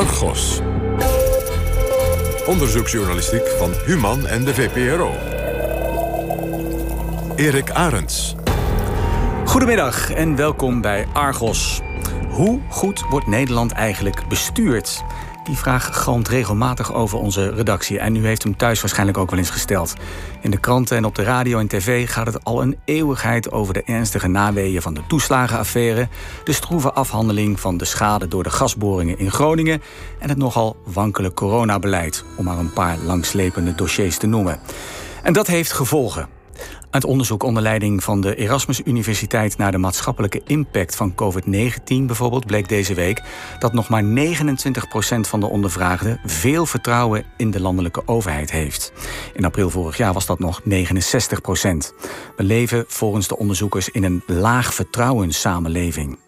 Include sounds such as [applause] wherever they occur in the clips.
Argos. Onderzoeksjournalistiek van Human en de VPRO. Erik Arends. Goedemiddag en welkom bij Argos. Hoe goed wordt Nederland eigenlijk bestuurd? Die vraag galmt regelmatig over onze redactie. En u heeft hem thuis waarschijnlijk ook wel eens gesteld. In de kranten en op de radio en tv gaat het al een eeuwigheid over de ernstige naweeën van de toeslagenaffaire, de stroeve afhandeling van de schade door de gasboringen in Groningen en het nogal wankele coronabeleid, om maar een paar langslepende dossiers te noemen. En dat heeft gevolgen. Uit onderzoek onder leiding van de Erasmus Universiteit naar de maatschappelijke impact van COVID-19 bijvoorbeeld bleek deze week dat nog maar 29% van de ondervraagden veel vertrouwen in de landelijke overheid heeft. In april vorig jaar was dat nog 69%. We leven volgens de onderzoekers in een laag vertrouwenssamenleving.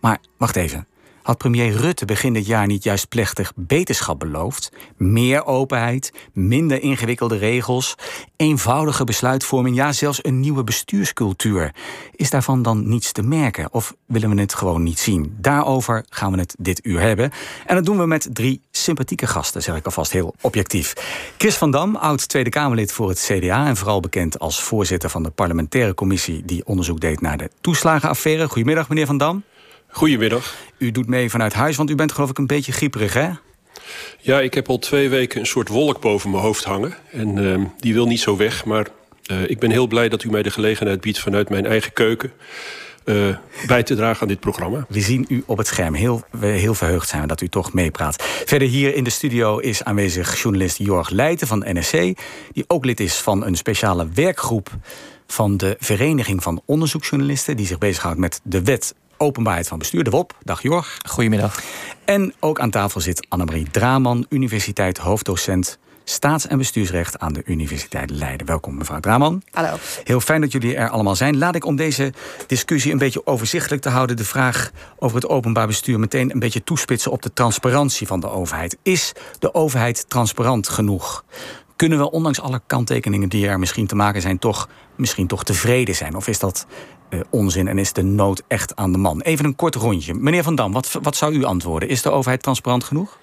Maar wacht even. Had premier Rutte begin dit jaar niet juist plechtig beterschap beloofd? Meer openheid, minder ingewikkelde regels, eenvoudige besluitvorming, ja, zelfs een nieuwe bestuurscultuur. Is daarvan dan niets te merken of willen we het gewoon niet zien? Daarover gaan we het dit uur hebben. En dat doen we met drie sympathieke gasten, zeg ik alvast heel objectief. Chris van Dam, oud Tweede Kamerlid voor het CDA en vooral bekend als voorzitter van de parlementaire commissie die onderzoek deed naar de toeslagenaffaire. Goedemiddag, meneer van Dam. Goedemiddag. U doet mee vanuit huis, want u bent geloof ik een beetje grieperig, hè? Ja, ik heb al twee weken een soort wolk boven mijn hoofd hangen. En uh, die wil niet zo weg, maar uh, ik ben heel blij dat u mij de gelegenheid biedt... vanuit mijn eigen keuken uh, bij te dragen aan dit programma. We zien u op het scherm. Heel, heel verheugd zijn we dat u toch meepraat. Verder hier in de studio is aanwezig journalist Jorg Leijten van NSC... die ook lid is van een speciale werkgroep van de Vereniging van Onderzoeksjournalisten... die zich bezighoudt met de wet Openbaarheid van Bestuur, de WOP. Dag Jorg. Goedemiddag. En ook aan tafel zit Annemarie Draman, universiteit hoofddocent staats- en bestuursrecht aan de Universiteit Leiden. Welkom, mevrouw Draman. Hallo. Heel fijn dat jullie er allemaal zijn. Laat ik om deze discussie een beetje overzichtelijk te houden... de vraag over het openbaar bestuur meteen een beetje toespitsen... op de transparantie van de overheid. Is de overheid transparant genoeg? Kunnen we ondanks alle kanttekeningen die er misschien te maken zijn... toch, misschien toch tevreden zijn? Of is dat uh, onzin en is de nood echt aan de man? Even een kort rondje. Meneer Van Dam, wat, wat zou u antwoorden? Is de overheid transparant genoeg?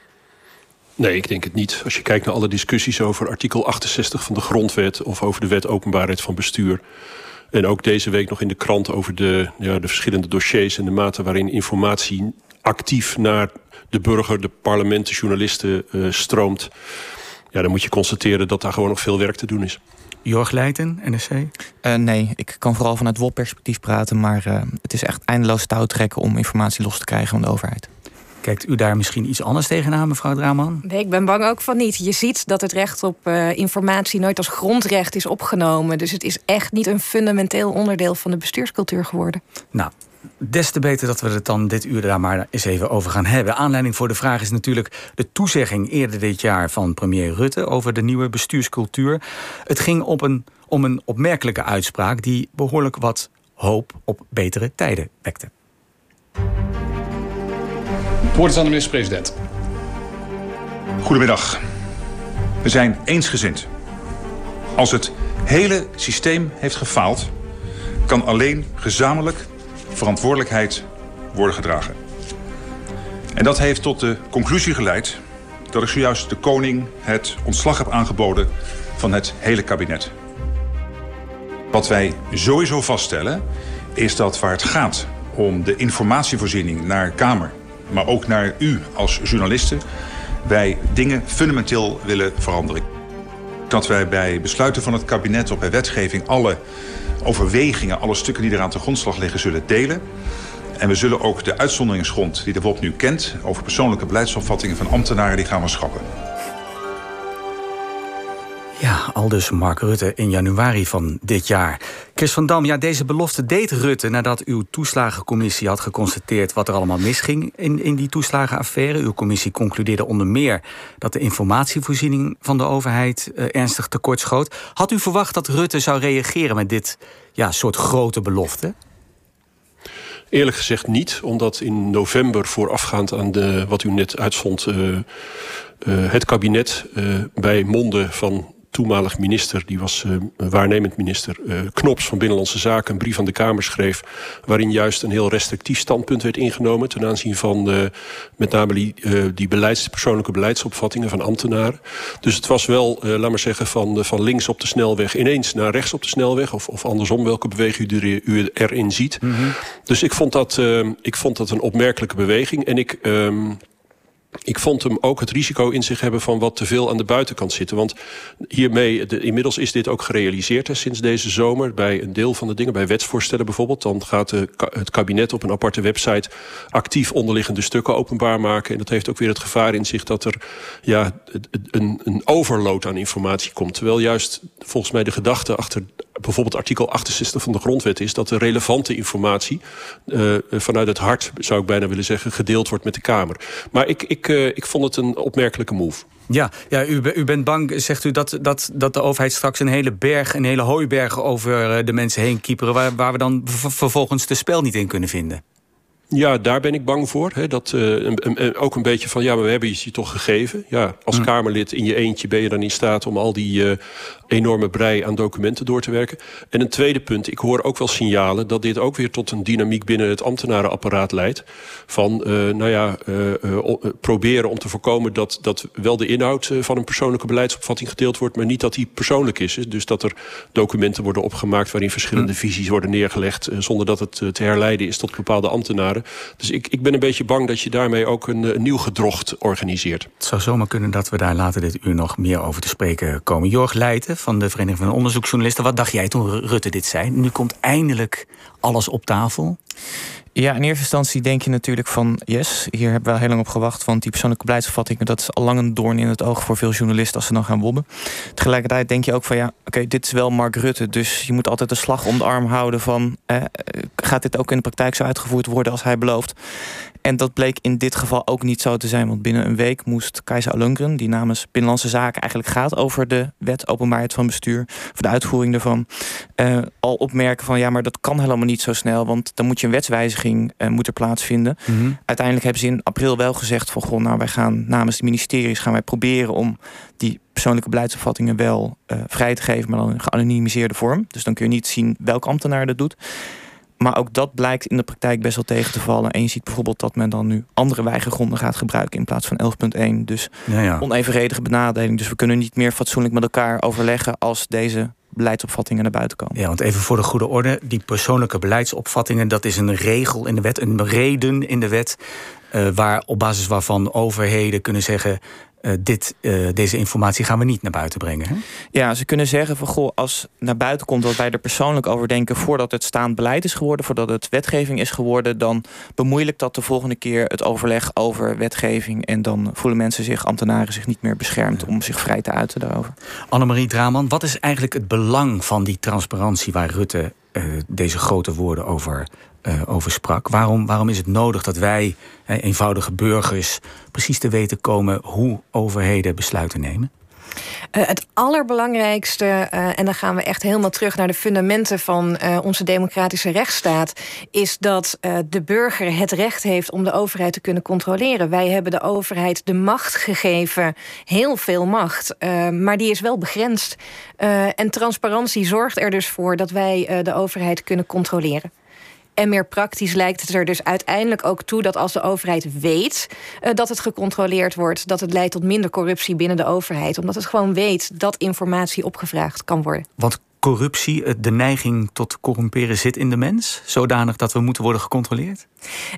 Nee, ik denk het niet. Als je kijkt naar alle discussies over artikel 68 van de grondwet... of over de wet openbaarheid van bestuur... en ook deze week nog in de krant over de, ja, de verschillende dossiers... en de mate waarin informatie actief naar de burger, de parlementen, journalisten uh, stroomt... ja, dan moet je constateren dat daar gewoon nog veel werk te doen is. Jorg Leijten, NSC? Uh, nee, ik kan vooral vanuit WOP-perspectief praten... maar uh, het is echt eindeloos touwtrekken om informatie los te krijgen van de overheid. Kijkt u daar misschien iets anders tegenaan, mevrouw Draman? Nee, ik ben bang ook van niet. Je ziet dat het recht op uh, informatie nooit als grondrecht is opgenomen. Dus het is echt niet een fundamenteel onderdeel van de bestuurscultuur geworden. Nou, des te beter dat we het dan dit uur daar maar eens even over gaan hebben. Aanleiding voor de vraag is natuurlijk de toezegging eerder dit jaar van premier Rutte over de nieuwe bestuurscultuur. Het ging op een, om een opmerkelijke uitspraak die behoorlijk wat hoop op betere tijden wekte. Het woord is aan de minister-president. Goedemiddag. We zijn eensgezind. Als het hele systeem heeft gefaald, kan alleen gezamenlijk verantwoordelijkheid worden gedragen. En dat heeft tot de conclusie geleid dat ik zojuist de koning het ontslag heb aangeboden van het hele kabinet. Wat wij sowieso vaststellen is dat waar het gaat om de informatievoorziening naar Kamer, maar ook naar u als journalisten, wij dingen fundamenteel willen veranderen. Dat wij bij besluiten van het kabinet of bij wetgeving alle overwegingen, alle stukken die eraan te grondslag liggen, zullen delen. En we zullen ook de uitzonderingsgrond die de WOP nu kent... over persoonlijke beleidsopvattingen van ambtenaren, die gaan we schrappen. Ja, aldus Mark Rutte in januari van dit jaar. Chris van Dam, ja, deze belofte deed Rutte nadat uw toeslagencommissie had geconstateerd wat er allemaal misging in, in die toeslagenaffaire. Uw commissie concludeerde onder meer dat de informatievoorziening van de overheid uh, ernstig tekortschoot. Had u verwacht dat Rutte zou reageren met dit ja, soort grote belofte? Eerlijk gezegd niet, omdat in november voorafgaand aan de, wat u net uitzond, uh, uh, het kabinet bij monden van toenmalig minister, die was waarnemend minister Knops van Binnenlandse Zaken, een brief aan de Kamer schreef. Waarin juist een heel restrictief standpunt werd ingenomen ten aanzien van met name die, die beleids, persoonlijke beleidsopvattingen van ambtenaren. Dus het was wel, laat maar zeggen, van, van links op de snelweg ineens naar rechts op de snelweg. Of, of andersom, welke beweging u, u erin ziet. Mhm. Dus ik vond, dat, ik vond dat een opmerkelijke beweging. En ik. Um, ik vond hem ook het risico in zich hebben van wat te veel aan de buitenkant zitten. Want hiermee, de, inmiddels is dit ook gerealiseerd hè, sinds deze zomer. Bij een deel van de dingen, bij wetsvoorstellen bijvoorbeeld. Dan gaat het kabinet op een aparte website actief onderliggende stukken openbaar maken. En dat heeft ook weer het gevaar in zich dat er ja, een, een overload aan informatie komt. Terwijl juist volgens mij de gedachte achter bijvoorbeeld artikel 68 van de grondwet is... dat de relevante informatie uh, vanuit het hart, zou ik bijna willen zeggen... gedeeld wordt met de Kamer. Maar ik, ik, uh, ik vond het een opmerkelijke move. Ja, ja u, u bent bang, zegt u, dat, dat, dat de overheid straks een hele berg... een hele hooiberg over de mensen heen kieperen... waar, waar we dan vervolgens de spel niet in kunnen vinden? Ja, daar ben ik bang voor. Hè. Dat, uh, ook een beetje van, ja, maar we hebben je toch gegeven. Ja, als hm. Kamerlid in je eentje ben je dan in staat om al die uh, enorme brei aan documenten door te werken. En een tweede punt, ik hoor ook wel signalen dat dit ook weer tot een dynamiek binnen het ambtenarenapparaat leidt. Van, uh, nou ja, proberen om te voorkomen dat, dat wel de inhoud van een persoonlijke beleidsopvatting gedeeld wordt, maar niet dat die persoonlijk is. Dus dat er documenten worden opgemaakt waarin verschillende hm. visies worden neergelegd, zonder dat het te herleiden is tot bepaalde ambtenaren. Dus ik, ik ben een beetje bang dat je daarmee ook een, een nieuw gedrocht organiseert. Het zou zomaar kunnen dat we daar later dit uur nog meer over te spreken komen. Jorg Leijten van de Vereniging van Onderzoeksjournalisten. Wat dacht jij toen Rutte dit zei? Nu komt eindelijk alles op tafel. Ja, in eerste instantie denk je natuurlijk van... yes, hier hebben we heel lang op gewacht... want die persoonlijke beleidsopvattingen... dat is al lang een doorn in het oog voor veel journalisten... als ze dan gaan wobben. Tegelijkertijd denk je ook van... ja, oké, dit is wel Mark Rutte... dus je moet altijd de slag om de arm houden van... Eh, gaat dit ook in de praktijk zo uitgevoerd worden als hij belooft? En dat bleek in dit geval ook niet zo te zijn. Want binnen een week moest Keizer Alungren, die namens Binnenlandse Zaken eigenlijk gaat over de wet openbaarheid van bestuur, voor de uitvoering daarvan, uh, al opmerken van ja, maar dat kan helemaal niet zo snel. Want dan moet je een wetswijziging uh, moeten plaatsvinden. Mhm. Uiteindelijk hebben ze in april wel gezegd van goh, nou wij gaan namens de ministeries gaan wij proberen om die persoonlijke beleidsopvattingen wel uh, vrij te geven, maar dan in geanonimiseerde vorm. Dus dan kun je niet zien welk ambtenaar dat doet. Maar ook dat blijkt in de praktijk best wel tegen te vallen. En je ziet bijvoorbeeld dat men dan nu andere weigergronden gaat gebruiken in plaats van 11.1. Dus ja, ja. onevenredige benadeling. Dus we kunnen niet meer fatsoenlijk met elkaar overleggen als deze beleidsopvattingen naar buiten komen. Ja, want even voor de goede orde, die persoonlijke beleidsopvattingen, dat is een regel in de wet, een reden in de wet. Uh, waar, op basis waarvan overheden kunnen zeggen: uh, dit, uh, deze informatie gaan we niet naar buiten brengen. Hè? Ja, ze kunnen zeggen van goh, als naar buiten komt wat wij er persoonlijk over denken voordat het staand beleid is geworden, voordat het wetgeving is geworden, dan bemoeilijkt dat de volgende keer het overleg over wetgeving. En dan voelen mensen zich, ambtenaren zich niet meer beschermd om zich vrij te uiten daarover. Annemarie Draman, wat is eigenlijk het belang van die transparantie waar Rutte uh, deze grote woorden over uh, over sprak. Waarom, waarom is het nodig dat wij, eenvoudige burgers, precies te weten komen hoe overheden besluiten nemen? Uh, het allerbelangrijkste, uh, en dan gaan we echt helemaal terug naar de fundamenten van onze democratische rechtsstaat, is dat de burger het recht heeft om de overheid te kunnen controleren. Wij hebben de overheid de macht gegeven, heel veel macht, maar die is wel begrensd. en transparantie zorgt er dus voor dat wij de overheid kunnen controleren. En meer praktisch lijkt het er dus uiteindelijk ook toe dat als de overheid weet uh, dat het gecontroleerd wordt, dat het leidt tot minder corruptie binnen de overheid. Omdat het gewoon weet dat informatie opgevraagd kan worden. Want corruptie, eh, de neiging tot corrumperen zit in de mens? Zodanig dat we moeten worden gecontroleerd?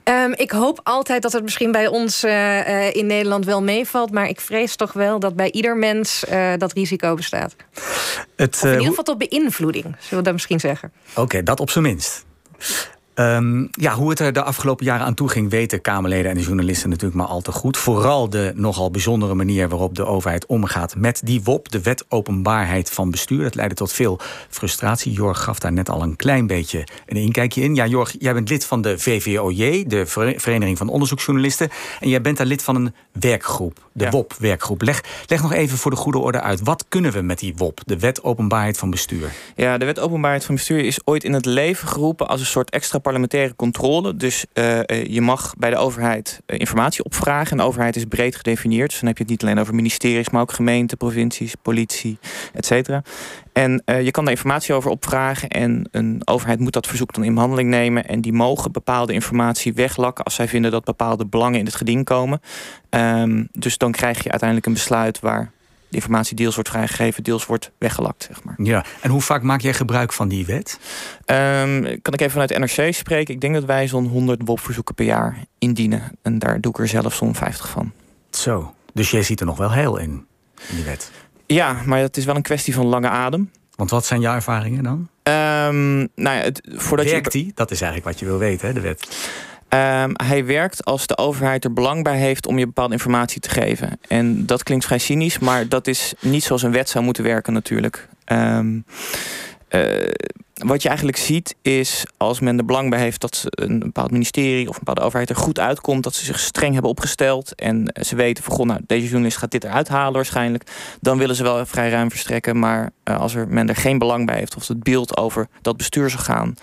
Um, ik hoop altijd dat het misschien bij ons uh, in Nederland wel meevalt. Maar ik vrees toch wel dat bij ieder mens uh, dat risico bestaat. Het, in ieder geval tot beïnvloeding, zullen we dat misschien zeggen. Oké, okay, dat op zijn minst. Um, ja, hoe het er de afgelopen jaren aan toe ging, weten Kamerleden en de journalisten natuurlijk maar al te goed. Vooral de nogal bijzondere manier waarop de overheid omgaat met die WOP, de Wet Openbaarheid van Bestuur. Dat leidde tot veel frustratie. Jorg gaf daar net al een klein beetje een inkijkje in. Ja, Jorg, jij bent lid van de VVOJ, de Vereniging van Onderzoeksjournalisten. En jij bent daar lid van een werkgroep, de ja. WOP-werkgroep. Leg, leg nog even voor de goede orde uit, wat kunnen we met die WOP, de Wet Openbaarheid van Bestuur? Ja, de Wet Openbaarheid van Bestuur is ooit in het leven geroepen als een soort extra parlementaire controle. Dus uh, je mag bij de overheid informatie opvragen. En overheid is breed gedefinieerd. Dus dan heb je het niet alleen over ministeries, maar ook gemeenten, provincies, politie, et cetera. En je kan daar informatie over opvragen. En een overheid moet dat verzoek dan in behandeling nemen. En die mogen bepaalde informatie weglakken als zij vinden dat bepaalde belangen in het geding komen. Um, dus dan krijg je uiteindelijk een besluit waar de informatie deels wordt vrijgegeven, deels wordt weggelakt. Zeg maar. Ja, en hoe vaak maak jij gebruik van die wet? Um, kan ik even vanuit NRC spreken? Ik denk dat wij zo'n 100 WOP-verzoeken per jaar indienen. En daar doe ik er zelf zo'n 50 van. Zo, dus jij ziet er nog wel heel in, in die wet? Ja, maar het is wel een kwestie van lange adem. Want wat zijn jouw ervaringen dan? Um, nou ja, het, voordat Werkt je... die? Dat is eigenlijk wat je wil weten, hè, de wet. Um, hij werkt als de overheid er belang bij heeft om je bepaalde informatie te geven. En dat klinkt vrij cynisch, maar dat is niet zoals een wet zou moeten werken natuurlijk. Um, uh, wat je eigenlijk ziet is als men er belang bij heeft dat een bepaald ministerie of een bepaalde overheid er goed uitkomt, dat ze zich streng hebben opgesteld en ze weten van goh, nou, deze journalist gaat dit eruit halen waarschijnlijk, dan willen ze wel vrij ruim verstrekken. Maar uh, als er men er geen belang bij heeft of het beeld over dat bestuur zou gaan,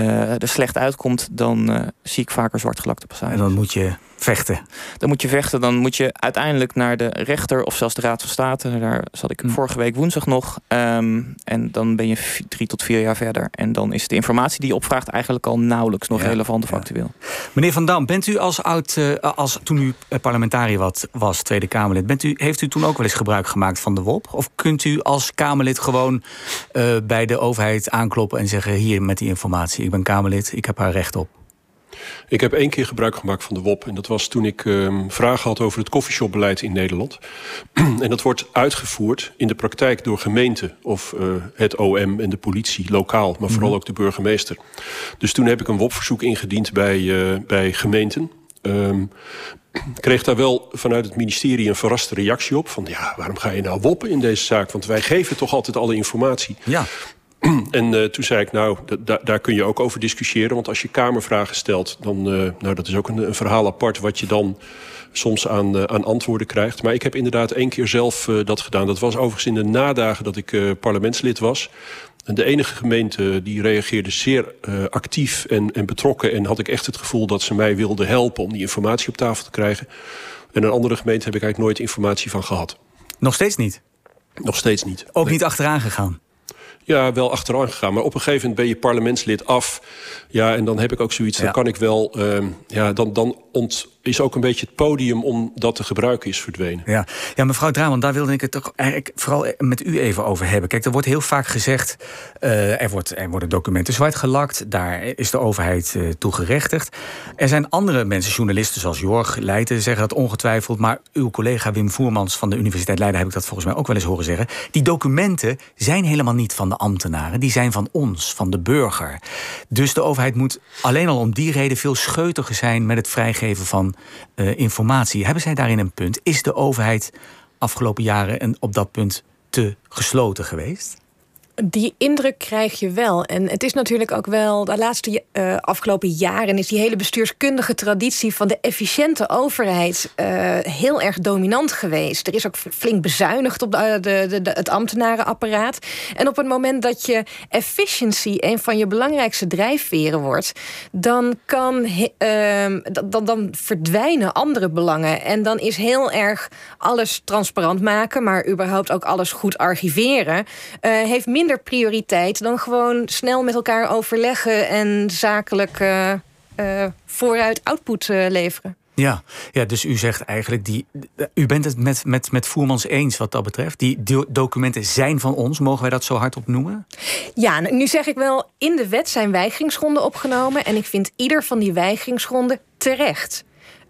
er slecht uitkomt, dan uh, zie ik vaker zwartgelakte passages. En dan moet je vechten. Dan moet je vechten. Dan moet je uiteindelijk naar de rechter of zelfs de Raad van State. Daar zat ik hm. vorige week woensdag nog. Um, en dan ben je drie tot vier jaar verder. En dan is de informatie die je opvraagt eigenlijk al nauwelijks nog ja, relevant of ja. actueel. Meneer Van Dam, bent u als oud, uh, als toen u parlementariër wat was, Tweede Kamerlid, bent u, heeft u toen ook wel eens gebruik gemaakt van de WOP? Of kunt u als Kamerlid gewoon uh, bij de overheid aankloppen en zeggen: hier met die informatie, ik ben Kamerlid, ik heb haar recht op? Ik heb één keer gebruik gemaakt van de WOP. En dat was toen ik um, vragen had over het koffieshopbeleid in Nederland. [clears throat] en dat wordt uitgevoerd in de praktijk door gemeenten of uh, het OM en de politie lokaal. Maar vooral ook de burgemeester. Dus toen heb ik een WOP-verzoek ingediend bij, uh, bij gemeenten. Um, [clears throat] kreeg daar wel vanuit het ministerie een verraste reactie op. Van ja, waarom ga je nou woppen in deze zaak? Want wij geven toch altijd alle informatie. Ja. [clears throat] En uh, toen zei ik, nou, daar kun je ook over discussiëren. Want als je Kamervragen stelt, dan... Uh, nou, dat is ook een, een, verhaal apart wat je dan soms aan, uh, aan antwoorden krijgt. Maar ik heb inderdaad één keer zelf dat gedaan. Dat was overigens in de nadagen dat ik parlementslid was. En de enige gemeente die reageerde zeer actief en, en betrokken... en had ik echt het gevoel dat ze mij wilden helpen... om die informatie op tafel te krijgen. En een andere gemeente heb ik eigenlijk nooit informatie van gehad. Nog steeds niet? Nog steeds niet. Ook nee. niet achteraan gegaan? Ja, wel achteraan gegaan. Maar op een gegeven moment ben je parlementslid af. Ja, en dan heb ik ook zoiets. Dan kan ik wel. Uh, ja, dan, dan ont, is ook een beetje het podium om dat te gebruiken is verdwenen. Ja, ja mevrouw Draaman, daar wilde ik het toch eigenlijk vooral met u even over hebben. Kijk, er wordt heel vaak gezegd, uh, er, wordt, er worden documenten zwart gelakt, daar is de overheid uh, toe gerechtigd. Er zijn andere mensen, journalisten zoals Jorg Leijten, zeggen dat ongetwijfeld, maar uw collega Wim Voermans van de Universiteit Leiden heb ik dat volgens mij ook wel eens horen zeggen. Die documenten zijn helemaal niet van de ambtenaren, die zijn van ons, van de burger. Dus de overheid moet alleen al om die reden veel scheutiger zijn met het vrijgeven van uh, informatie. Hebben zij daarin een punt? Is de overheid afgelopen jaren en op dat punt te gesloten geweest? Die indruk krijg je wel. En het is natuurlijk ook wel de laatste uh, afgelopen jaren is die hele bestuurskundige traditie van de efficiënte overheid uh, heel erg dominant geweest. Er is ook flink bezuinigd op de, de, de, het ambtenarenapparaat. En op het moment dat je efficiency een van je belangrijkste drijfveren wordt, dan kan uh, dan, dan verdwijnen andere belangen. En dan is heel erg alles transparant maken, maar überhaupt ook alles goed archiveren, heeft minder prioriteit dan gewoon snel met elkaar overleggen en zakelijk uh, uh, vooruit output uh, leveren. Ja, ja, dus u zegt eigenlijk, die, u bent het met, met, met Voermans eens wat dat betreft. Die documenten zijn van ons, mogen wij dat zo hardop noemen? Ja, nu zeg ik wel, in de wet zijn weigeringsgronden opgenomen. En ik vind ieder van die weigeringsgronden terecht.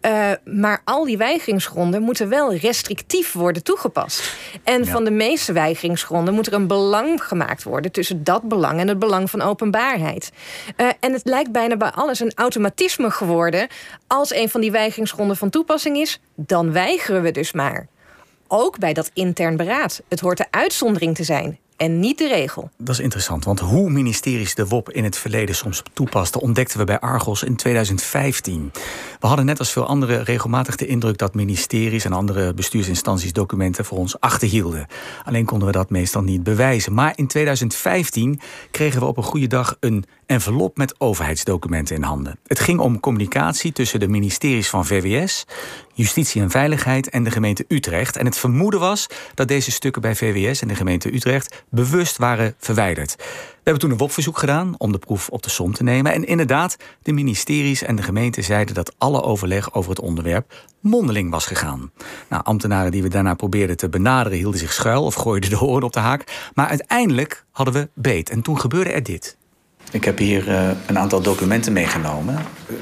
Uh, maar al die weigeringsgronden moeten wel restrictief worden toegepast. En ja. van de meeste weigeringsgronden moet er een belang gemaakt worden tussen dat belang en het belang van openbaarheid. Uh, en het lijkt bijna bij alles een automatisme geworden. Als een van die weigeringsgronden van toepassing is, dan weigeren we dus maar. Ook bij dat intern beraad. Het hoort de uitzondering te zijn en niet de regel. Dat is interessant, want hoe ministeries de WOP in het verleden soms toepasten, ontdekten we bij Argos in 2015. We hadden net als veel anderen regelmatig de indruk dat ministeries en andere bestuursinstanties documenten voor ons achterhielden. Alleen konden we dat meestal niet bewijzen. Maar in 2015 kregen we op een goede dag een envelop met overheidsdocumenten in handen. Het ging om communicatie tussen de ministeries van VWS, Justitie en Veiligheid en de gemeente Utrecht. En het vermoeden was dat deze stukken bij VWS en de gemeente Utrecht bewust waren verwijderd. We hebben toen een WOP-verzoek gedaan om de proef op de som te nemen. En inderdaad, de ministeries en de gemeente zeiden dat alle overleg over het onderwerp mondeling was gegaan. Nou, ambtenaren die we daarna probeerden te benaderen hielden zich schuil of gooiden de hoorn op de haak. Maar uiteindelijk hadden we beet. En toen gebeurde er dit. Ik heb hier uh, een aantal documenten meegenomen.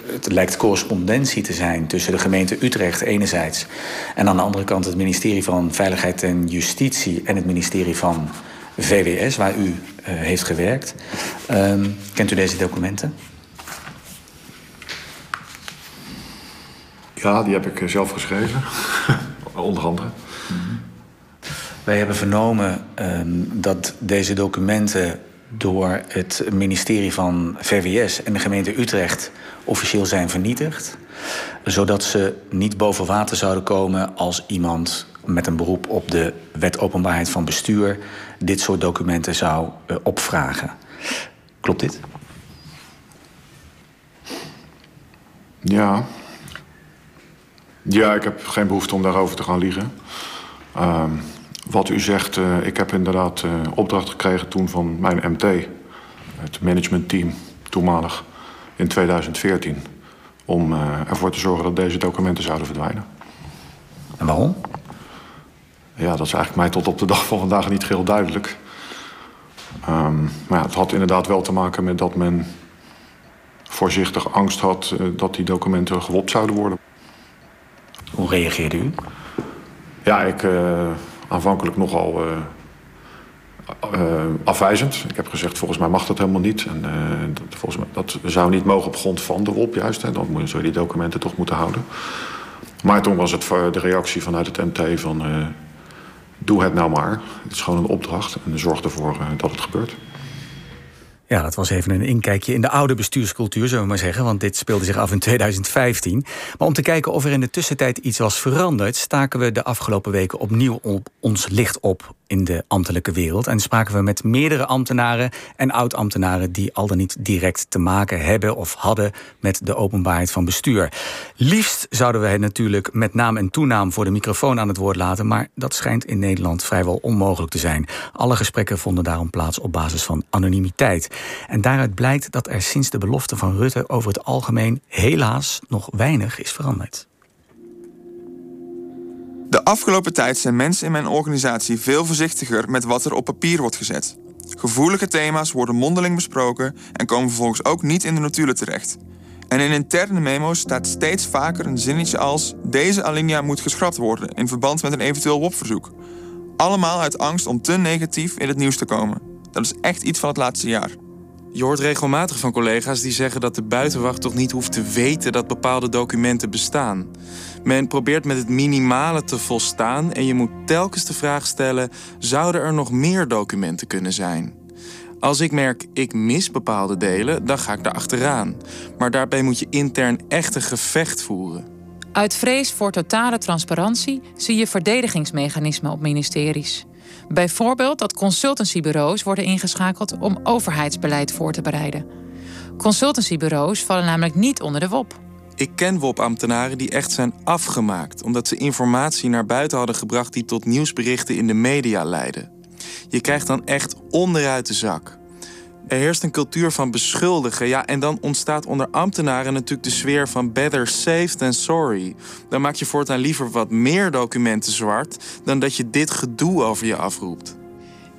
Het lijkt correspondentie te zijn tussen de gemeente Utrecht enerzijds... en aan de andere kant het ministerie van Veiligheid en Justitie... en het ministerie van VWS, waar u heeft gewerkt. Uh, kent u deze documenten? Ja, die heb ik zelf geschreven, [laughs] onder andere. Mm -hmm. Wij hebben vernomen dat deze documenten door het ministerie van VWS en de gemeente Utrecht officieel zijn vernietigd. Zodat ze niet boven water zouden komen als iemand met een beroep op de wet openbaarheid van bestuur dit soort documenten zou uh, opvragen. Klopt dit? Ja. Ja, ik heb geen behoefte om daarover te gaan liegen. Uh, wat u zegt, uh, ik heb inderdaad uh, opdracht gekregen toen van mijn MT, het managementteam toenmalig, in 2014, om ervoor te zorgen dat deze documenten zouden verdwijnen. En waarom? Ja, dat is eigenlijk mij tot op de dag van vandaag niet heel duidelijk. Um, maar ja, het had inderdaad wel te maken met dat men voorzichtig angst had dat die documenten gewopt zouden worden. Hoe reageerde u? Ja, ik aanvankelijk nogal uh, uh, afwijzend. Ik heb gezegd, volgens mij mag dat helemaal niet. En dat, volgens mij, dat zou niet mogen op grond van de WOP juist. Hè. Dan zou je die documenten toch moeten houden. Maar toen was het de reactie vanuit het MT van... doe het nou maar. Het is gewoon een opdracht. En zorg ervoor dat het gebeurt. Ja, dat was even een inkijkje in de oude bestuurscultuur, zullen we maar zeggen. Want dit speelde zich af in 2015. Maar om te kijken of er in de tussentijd iets was veranderd, staken we de afgelopen weken opnieuw op ons licht op in de ambtelijke wereld. En spraken we met meerdere ambtenaren en oud-ambtenaren die al dan niet direct te maken hebben of hadden met de openbaarheid van bestuur. Liefst zouden we het natuurlijk met naam en toenaam voor de microfoon aan het woord laten, maar dat schijnt in Nederland vrijwel onmogelijk te zijn. Alle gesprekken vonden daarom plaats op basis van anonimiteit. En daaruit blijkt dat er sinds de belofte van Rutte over het algemeen helaas nog weinig is veranderd. De afgelopen tijd zijn mensen in mijn organisatie veel voorzichtiger met wat er op papier wordt gezet. Gevoelige thema's worden mondeling besproken en komen vervolgens ook niet in de notulen terecht. En in interne memo's staat steeds vaker een zinnetje als: deze alinea moet geschrapt worden in verband met een eventueel WOP-verzoek. Allemaal uit angst om te negatief in het nieuws te komen. Dat is echt iets van het laatste jaar. Je hoort regelmatig van collega's die zeggen dat de buitenwacht toch niet hoeft te weten dat bepaalde documenten bestaan. Men probeert met het minimale te volstaan en je moet telkens de vraag stellen: zouden er nog meer documenten kunnen zijn? Als ik merk ik mis bepaalde delen, dan ga ik daar achteraan. Maar daarbij moet je intern echt een gevecht voeren. Uit vrees voor totale transparantie zie je verdedigingsmechanismen op ministeries. Bijvoorbeeld dat consultancybureaus worden ingeschakeld om overheidsbeleid voor te bereiden. Consultancybureaus vallen namelijk niet onder de WOP. Ik ken WOP-ambtenaren die echt zijn afgemaakt omdat ze informatie naar buiten hadden gebracht die tot nieuwsberichten in de media leidden. Je krijgt dan echt onderuit de zak. Er heerst een cultuur van beschuldigen. Ja, en dan ontstaat onder ambtenaren natuurlijk de sfeer van better safe than sorry. Dan maak je voortaan liever wat meer documenten zwart dan dat je dit gedoe over je afroept.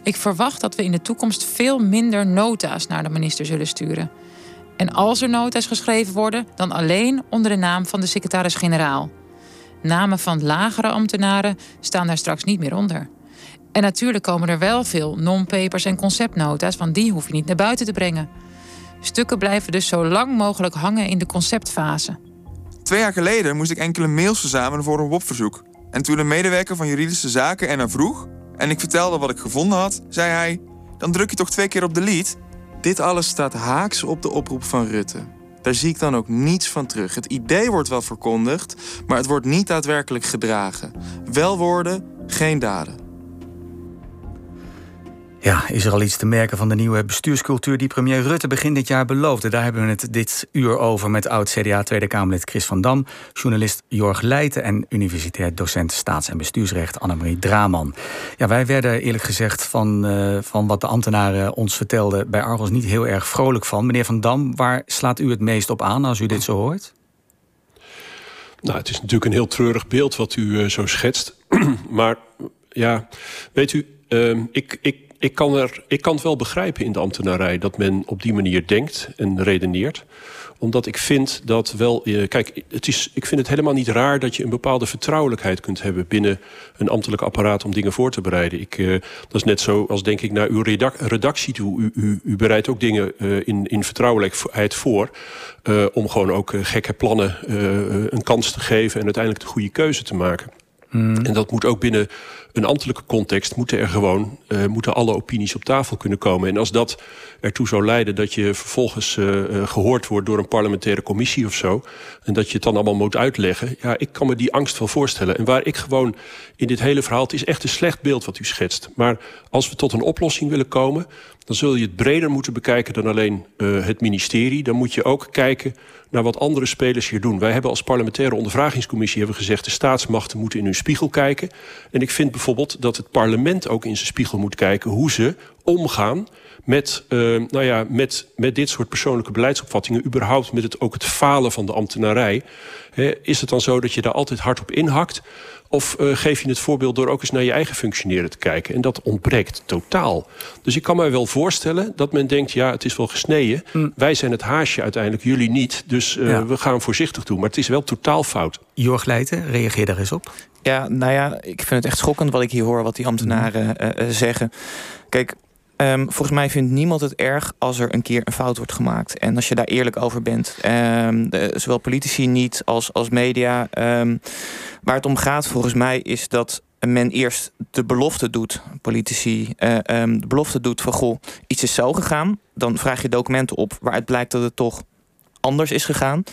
Ik verwacht dat we in de toekomst veel minder nota's naar de minister zullen sturen. En als er nota's geschreven worden, dan alleen onder de naam van de secretaris-generaal. Namen van lagere ambtenaren staan daar straks niet meer onder. En natuurlijk komen er wel veel non-papers en conceptnota's, want die hoef je niet naar buiten te brengen. Stukken blijven dus zo lang mogelijk hangen in de conceptfase. Twee jaar geleden moest ik enkele mails verzamelen voor een WOP-verzoek. En toen een medewerker van juridische zaken ernaar vroeg en ik vertelde wat ik gevonden had, zei hij: Dan druk je toch twee keer op delete? Dit alles staat haaks op de oproep van Rutte. Daar zie ik dan ook niets van terug. Het idee wordt wel verkondigd, maar het wordt niet daadwerkelijk gedragen. Wel woorden, geen daden. Ja, is er al iets te merken van de nieuwe bestuurscultuur die premier Rutte begin dit jaar beloofde? Daar hebben we het dit uur over met oud-CDA Tweede Kamerlid Chris van Dam, journalist Jorg Leijten en universitair docent staats- en bestuursrecht Annemarie Draman. Ja, wij werden eerlijk gezegd van, uh, van wat de ambtenaren ons vertelden bij Argos niet heel erg vrolijk van. Meneer van Dam, waar slaat u het meest op aan als u dit zo hoort? Nou, het is natuurlijk een heel treurig beeld wat u uh, zo schetst. [clears throat] maar ja, weet u, uh, ik, ik ik kan, er, ik kan het wel begrijpen in de ambtenarij dat men op die manier denkt en redeneert omdat ik vind dat wel. Eh, kijk, het is, ik vind het helemaal niet raar dat je een bepaalde vertrouwelijkheid kunt hebben binnen een ambtelijk apparaat om dingen voor te bereiden. Ik, uh, dat is net zo als denk ik naar uw redac redactie toe. U, u, u, bereidt ook dingen uh, in, in vertrouwelijkheid voor. om gewoon ook gekke plannen een kans te geven en uiteindelijk de goede keuze te maken. Hmm. En dat moet ook binnen een ambtelijke context moeten er gewoon uh, moeten alle opinies op tafel kunnen komen. En als dat ertoe zou leiden dat je vervolgens uh, uh, gehoord wordt door een parlementaire commissie of zo. En dat je het dan allemaal moet uitleggen. Ja, ik kan me die angst wel voorstellen. En waar ik gewoon in dit hele verhaal, het is echt een slecht beeld wat u schetst. Maar als we tot een oplossing willen komen, dan zul je het breder moeten bekijken dan alleen het ministerie. Dan moet je ook kijken naar wat andere spelers hier doen. Wij hebben als parlementaire ondervragingscommissie hebben gezegd... de staatsmachten moeten in hun spiegel kijken. En ik vind bijvoorbeeld dat het parlement ook in zijn spiegel moet kijken... hoe ze omgaan met, uh, nou ja, met, met dit soort persoonlijke beleidsopvattingen... überhaupt met het, ook het falen van de ambtenarij. Is het dan zo dat je daar altijd hard op inhakt... Of uh, geef je het voorbeeld door ook eens naar je eigen functioneren te kijken? En dat ontbreekt totaal. Dus ik kan mij wel voorstellen dat men denkt... ja, het is wel gesneden. Mm. Wij zijn het haasje uiteindelijk, jullie niet. Dus uh, ja. we gaan voorzichtig doen. Maar het is wel totaal fout. Jorg Leijten, reageer daar eens op. Ja, nou ja, ik vind het echt schokkend wat ik hier hoor... wat die ambtenaren mm. uh, zeggen. Kijk, Um, volgens mij vindt niemand het erg als er een keer een fout wordt gemaakt. En als je daar eerlijk over bent. Um, de, zowel politici niet als, als media. Um, waar het om gaat volgens mij is dat men eerst de belofte doet, politici, uh, de belofte doet van goh, iets is zo gegaan. Dan vraag je documenten op waaruit blijkt dat het toch anders is gegaan.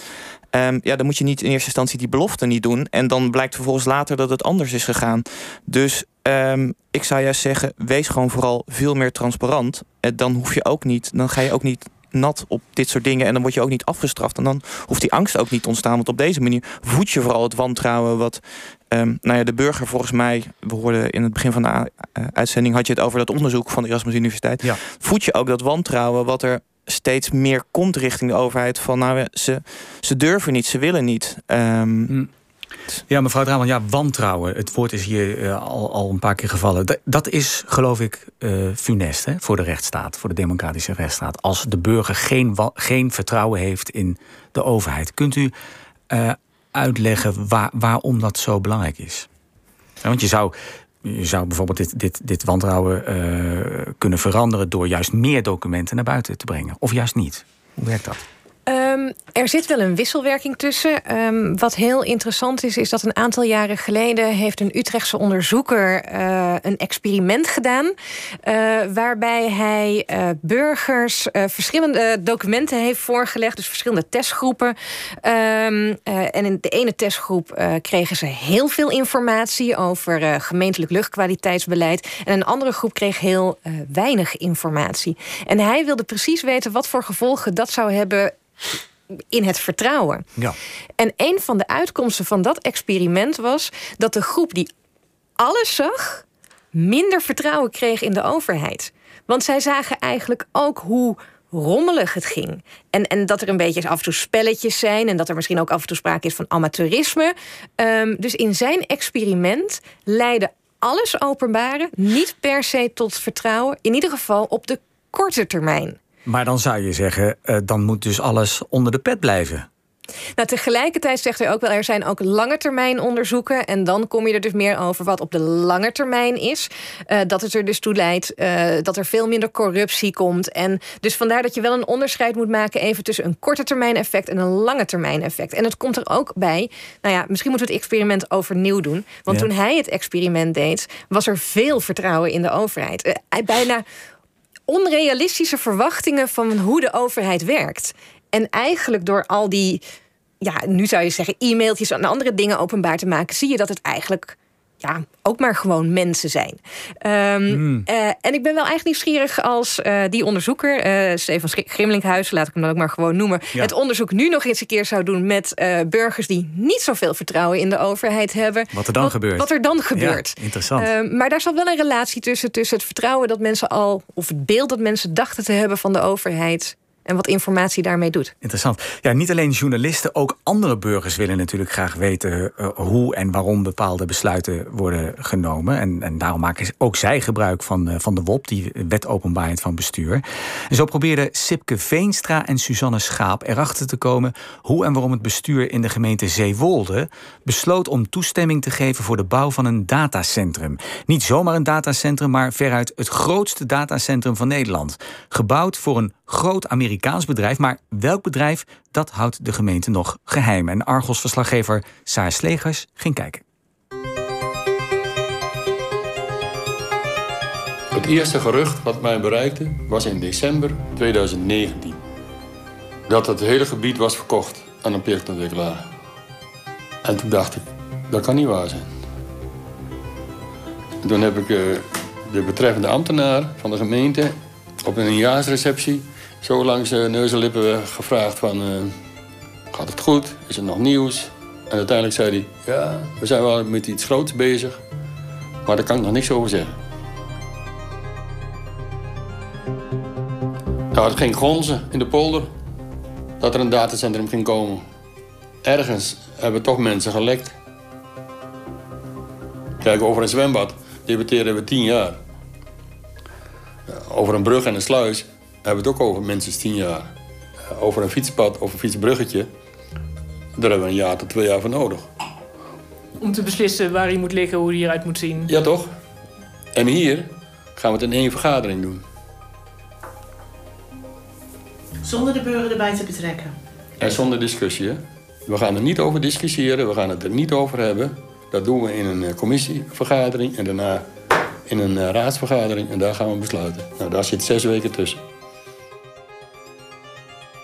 Um, ja, dan moet je niet in eerste instantie die belofte niet doen. En dan blijkt vervolgens later dat het anders is gegaan. Dus um, ik zou juist zeggen, wees gewoon vooral veel meer transparant. En dan hoef je ook niet, dan ga je ook niet nat op dit soort dingen. En dan word je ook niet afgestraft. En dan hoeft die angst ook niet te ontstaan. Want op deze manier voed je vooral het wantrouwen wat um, nou ja, de burger volgens mij... We hoorden in het begin van de uh, uitzending... had je het over dat onderzoek van de Erasmus Universiteit. Ja. Voed je ook dat wantrouwen wat er steeds meer komt richting de overheid. Van nou, ze, ze durven niet, ze willen niet. Um, ja, mevrouw Draman, ja, wantrouwen. Het woord is hier uh, al, al een paar keer gevallen. Dat is, geloof ik, uh, funest hè, voor de rechtsstaat, voor de democratische rechtsstaat. Als de burger geen, geen vertrouwen heeft in de overheid. Kunt u uh, uitleggen waar, waarom dat zo belangrijk is? Want je zou je zou bijvoorbeeld dit, dit, dit wantrouwen uh, kunnen veranderen door juist meer documenten naar buiten te brengen. Of juist niet. Hoe werkt dat? Um, er zit wel een wisselwerking tussen. Um, wat heel interessant is, is dat een aantal jaren geleden heeft een Utrechtse onderzoeker uh, een experiment gedaan. Uh, waarbij hij uh, burgers verschillende documenten heeft voorgelegd, dus verschillende testgroepen. Um, en in de ene testgroep kregen ze heel veel informatie over gemeentelijk luchtkwaliteitsbeleid. En een andere groep kreeg heel weinig informatie. En hij wilde precies weten wat voor gevolgen dat zou hebben in het vertrouwen. Ja. En een van de uitkomsten van dat experiment was dat de groep die alles zag, minder vertrouwen kreeg in de overheid. Want zij zagen eigenlijk ook hoe rommelig het ging. En, en dat er een beetje af en toe spelletjes zijn... en dat er misschien ook af en toe sprake is van amateurisme. Um, dus in zijn experiment leidde alles openbaren... niet per se tot vertrouwen, in ieder geval op de korte termijn. Maar dan zou je zeggen, uh, dan moet dus alles onder de pet blijven. Nou, tegelijkertijd zegt hij ook wel, er zijn ook lange termijn onderzoeken. En dan kom je er dus meer over wat op de lange termijn is. Uh, dat het er dus toe leidt uh, dat er veel minder corruptie komt. En dus vandaar dat je wel een onderscheid moet maken even tussen een korte termijn effect en een lange termijn effect. En het komt er ook bij, nou ja, misschien moeten we het experiment overnieuw doen. Want ja. toen hij het experiment deed, was er veel vertrouwen in de overheid. Uh, hij bijna onrealistische verwachtingen van hoe de overheid werkt. en eigenlijk door al die, ja, nu zou je zeggen, e-mailtjes en andere dingen openbaar te maken, zie je dat het eigenlijk ja, ook maar gewoon mensen zijn. Um, mm. uh, en ik ben wel eigenlijk nieuwsgierig als uh, die onderzoeker, uh, Stefan Grimlinkhuis, laat ik hem dan ook maar gewoon noemen, ja. het onderzoek nu nog eens een keer zou doen met burgers die niet zoveel vertrouwen in de overheid hebben. Wat er dan wat, gebeurt. Wat er dan gebeurt. Ja, interessant. Ehm, maar daar zat wel een relatie tussen, tussen het vertrouwen dat mensen al, of het beeld dat mensen dachten te hebben van de overheid en wat informatie daarmee doet. Interessant. Ja, niet alleen journalisten, ook andere burgers willen natuurlijk graag weten uh, hoe en waarom bepaalde besluiten worden genomen. En, en daarom maken ook zij gebruik van, uh, van de WOP, die wet openbaarheid van bestuur. En zo probeerden Sipke Veenstra en Suzanne Schaap erachter te komen hoe en waarom het bestuur in de gemeente Zeewolde besloot om toestemming te geven voor de bouw van een datacentrum. Niet zomaar een datacentrum, maar veruit het grootste datacentrum van Nederland. Gebouwd voor een groot Amerikaans bedrijf. Maar welk bedrijf, dat houdt de gemeente nog geheim. En Argos-verslaggever Saar Slegers ging kijken. Het eerste gerucht wat mij bereikte was in december 2019. Dat het hele gebied was verkocht aan een projectontwikkelaar. En toen dacht ik, dat kan niet waar zijn. En toen heb ik uh, de betreffende ambtenaar van de gemeente op een nieuwjaarsreceptie zo langs uh, neus en lippen gevraagd van... Uh, gaat het goed? Is er nog nieuws? En uiteindelijk zei hij... ja, we zijn wel met iets groots bezig. Maar daar kan ik nog niks over zeggen. Nou, het ging gonzen in de polder. Dat er een datacentrum ging komen. Ergens hebben toch mensen gelekt. Kijk, over een zwembad debatteren we tien jaar. Over een brug en een sluis hebben we het ook over minstens tien jaar. Over een fietspad of een fietsbruggetje, daar hebben we een jaar tot twee jaar voor nodig. Om te beslissen waar hij moet liggen, hoe hij eruit moet zien. Ja, toch? En hier gaan we het in één vergadering doen. Zonder de burger erbij te betrekken. En zonder discussie, hè? We gaan er niet over discussiëren, we gaan het er niet over hebben. Dat doen we in een commissievergadering en daarna in een raadsvergadering. En daar gaan we besluiten. Nou, daar zit zes weken tussen.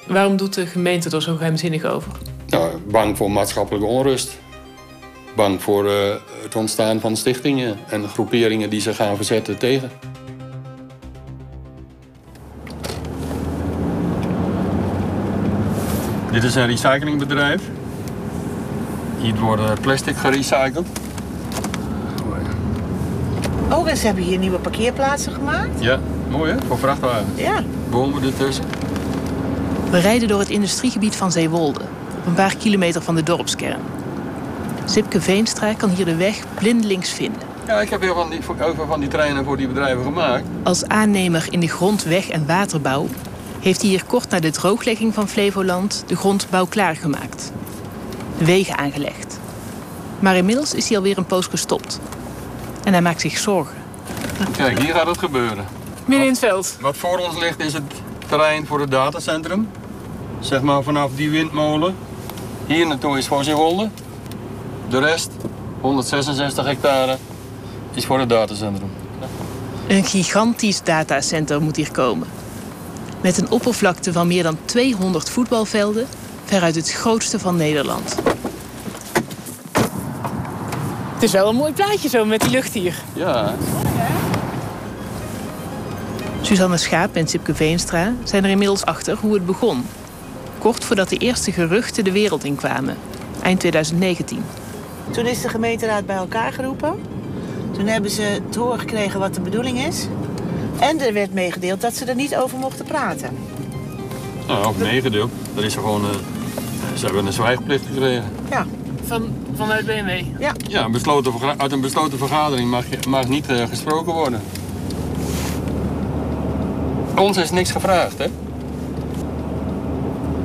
Waarom doet de gemeente er zo geheimzinnig over? Nou, bang voor maatschappelijke onrust. Bang voor uh, het ontstaan van stichtingen en groeperingen die zich gaan verzetten tegen. Dit is een recyclingbedrijf. Hier wordt plastic gerecycled. Oh, en ze hebben hier nieuwe parkeerplaatsen gemaakt? Ja, mooi hè, voor vrachtwagens. Ja. Bomen ertussen. We rijden door het industriegebied van Zeewolde, op een paar kilometer van de dorpskern. Sipke Veenstra kan hier de weg blindelings vinden. Ja, ik heb heel van die, veel van die treinen voor die bedrijven gemaakt. Als aannemer in de grondweg- en waterbouw heeft hij hier kort na de drooglegging van Flevoland de grondbouw klaargemaakt. De wegen aangelegd. Maar inmiddels is hij alweer een poos gestopt. En hij maakt zich zorgen. Kijk, hier gaat het gebeuren. Midden in het veld. Wat voor ons ligt is het terrein voor het datacentrum. Zeg maar vanaf die windmolen. Hier naartoe is voor Zeewolde. De rest, 166 hectare, is voor het datacentrum. Een gigantisch datacentrum moet hier komen. Met een oppervlakte van meer dan 200 voetbalvelden, veruit het grootste van Nederland. Het is wel een mooi plaatje zo met die lucht hier. Ja. Suzanne Schaap en Sipke Veenstra zijn er inmiddels achter hoe het begon. Kort voordat de eerste geruchten de wereld inkwamen, eind 2019. Toen is de gemeenteraad bij elkaar geroepen. Toen hebben ze te horen gekregen wat de bedoeling is. En er werd meegedeeld dat ze er niet over mochten praten. Nou, of meegedeeld. Dat is er gewoon. Uh, ze hebben een zwijgplicht gekregen. Ja. Van, vanuit BMW? Ja. Ja, een besloten, uit een besloten vergadering mag, mag niet uh, gesproken worden. Ons is niks gevraagd, hè?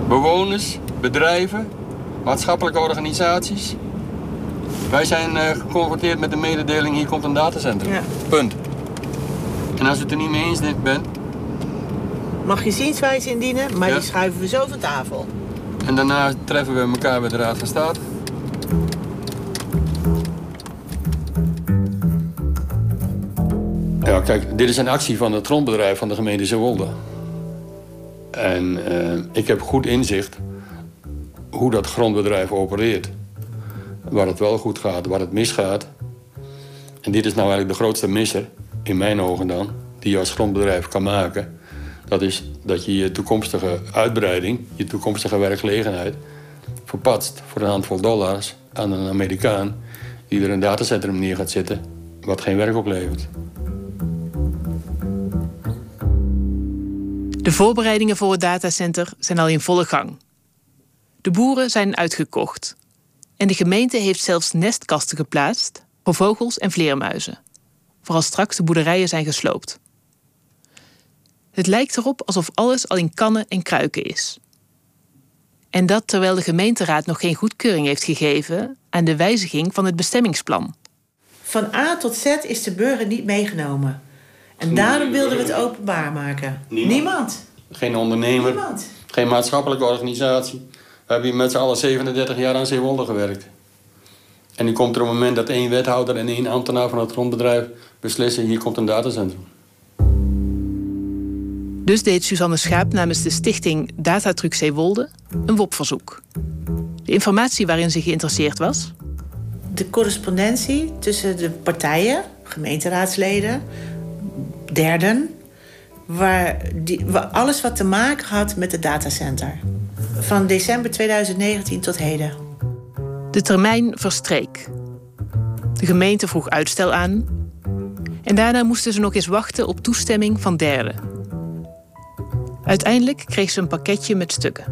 Bewoners, bedrijven, maatschappelijke organisaties. Wij zijn uh, geconfronteerd met de mededeling, hier komt een datacentrum. Ja. Punt. En als u het er niet mee eens bent... Mag je zienswijze indienen, maar Ja. die schuiven we zo van tafel. En daarna treffen we elkaar bij de Raad van State. Ja, kijk, dit is een actie van het grondbedrijf van de gemeente Zeewolde. En eh, ik heb goed inzicht hoe dat grondbedrijf opereert. Waar het wel goed gaat, waar het misgaat. En dit is nou eigenlijk de grootste misser, in mijn ogen dan, die je als grondbedrijf kan maken. Dat is dat je je toekomstige uitbreiding, je toekomstige werkgelegenheid, verpatst voor een handvol dollars aan een Amerikaan die er een datacentrum neer gaat zitten, wat geen werk oplevert. De voorbereidingen voor het datacenter zijn al in volle gang. De boeren zijn uitgekocht. En de gemeente heeft zelfs nestkasten geplaatst voor vogels en vleermuizen. Voor als straks de boerderijen zijn gesloopt. Het lijkt erop alsof alles al in kannen en kruiken is. En dat terwijl de gemeenteraad nog geen goedkeuring heeft gegeven aan de wijziging van het bestemmingsplan. Van A tot Z is de burger niet meegenomen. En daarom wilden we het openbaar maken. Niemand. Geen ondernemer, Niemand. geen maatschappelijke organisatie. We hebben hier met z'n allen 37 jaar aan Zeewolde gewerkt. En nu komt er een moment dat één wethouder en één ambtenaar van het grondbedrijf beslissen: hier komt een datacentrum. Dus deed Suzanne Schaap namens de stichting Datatruc Zeewolde een WOP-verzoek. De informatie waarin ze geïnteresseerd was? De correspondentie tussen de partijen, gemeenteraadsleden, derden, waar, die, waar alles wat te maken had met het datacenter. Van december 2019 tot heden. De termijn verstreek. De gemeente vroeg uitstel aan. En daarna moesten ze nog eens wachten op toestemming van derden. Uiteindelijk kreeg ze een pakketje met stukken.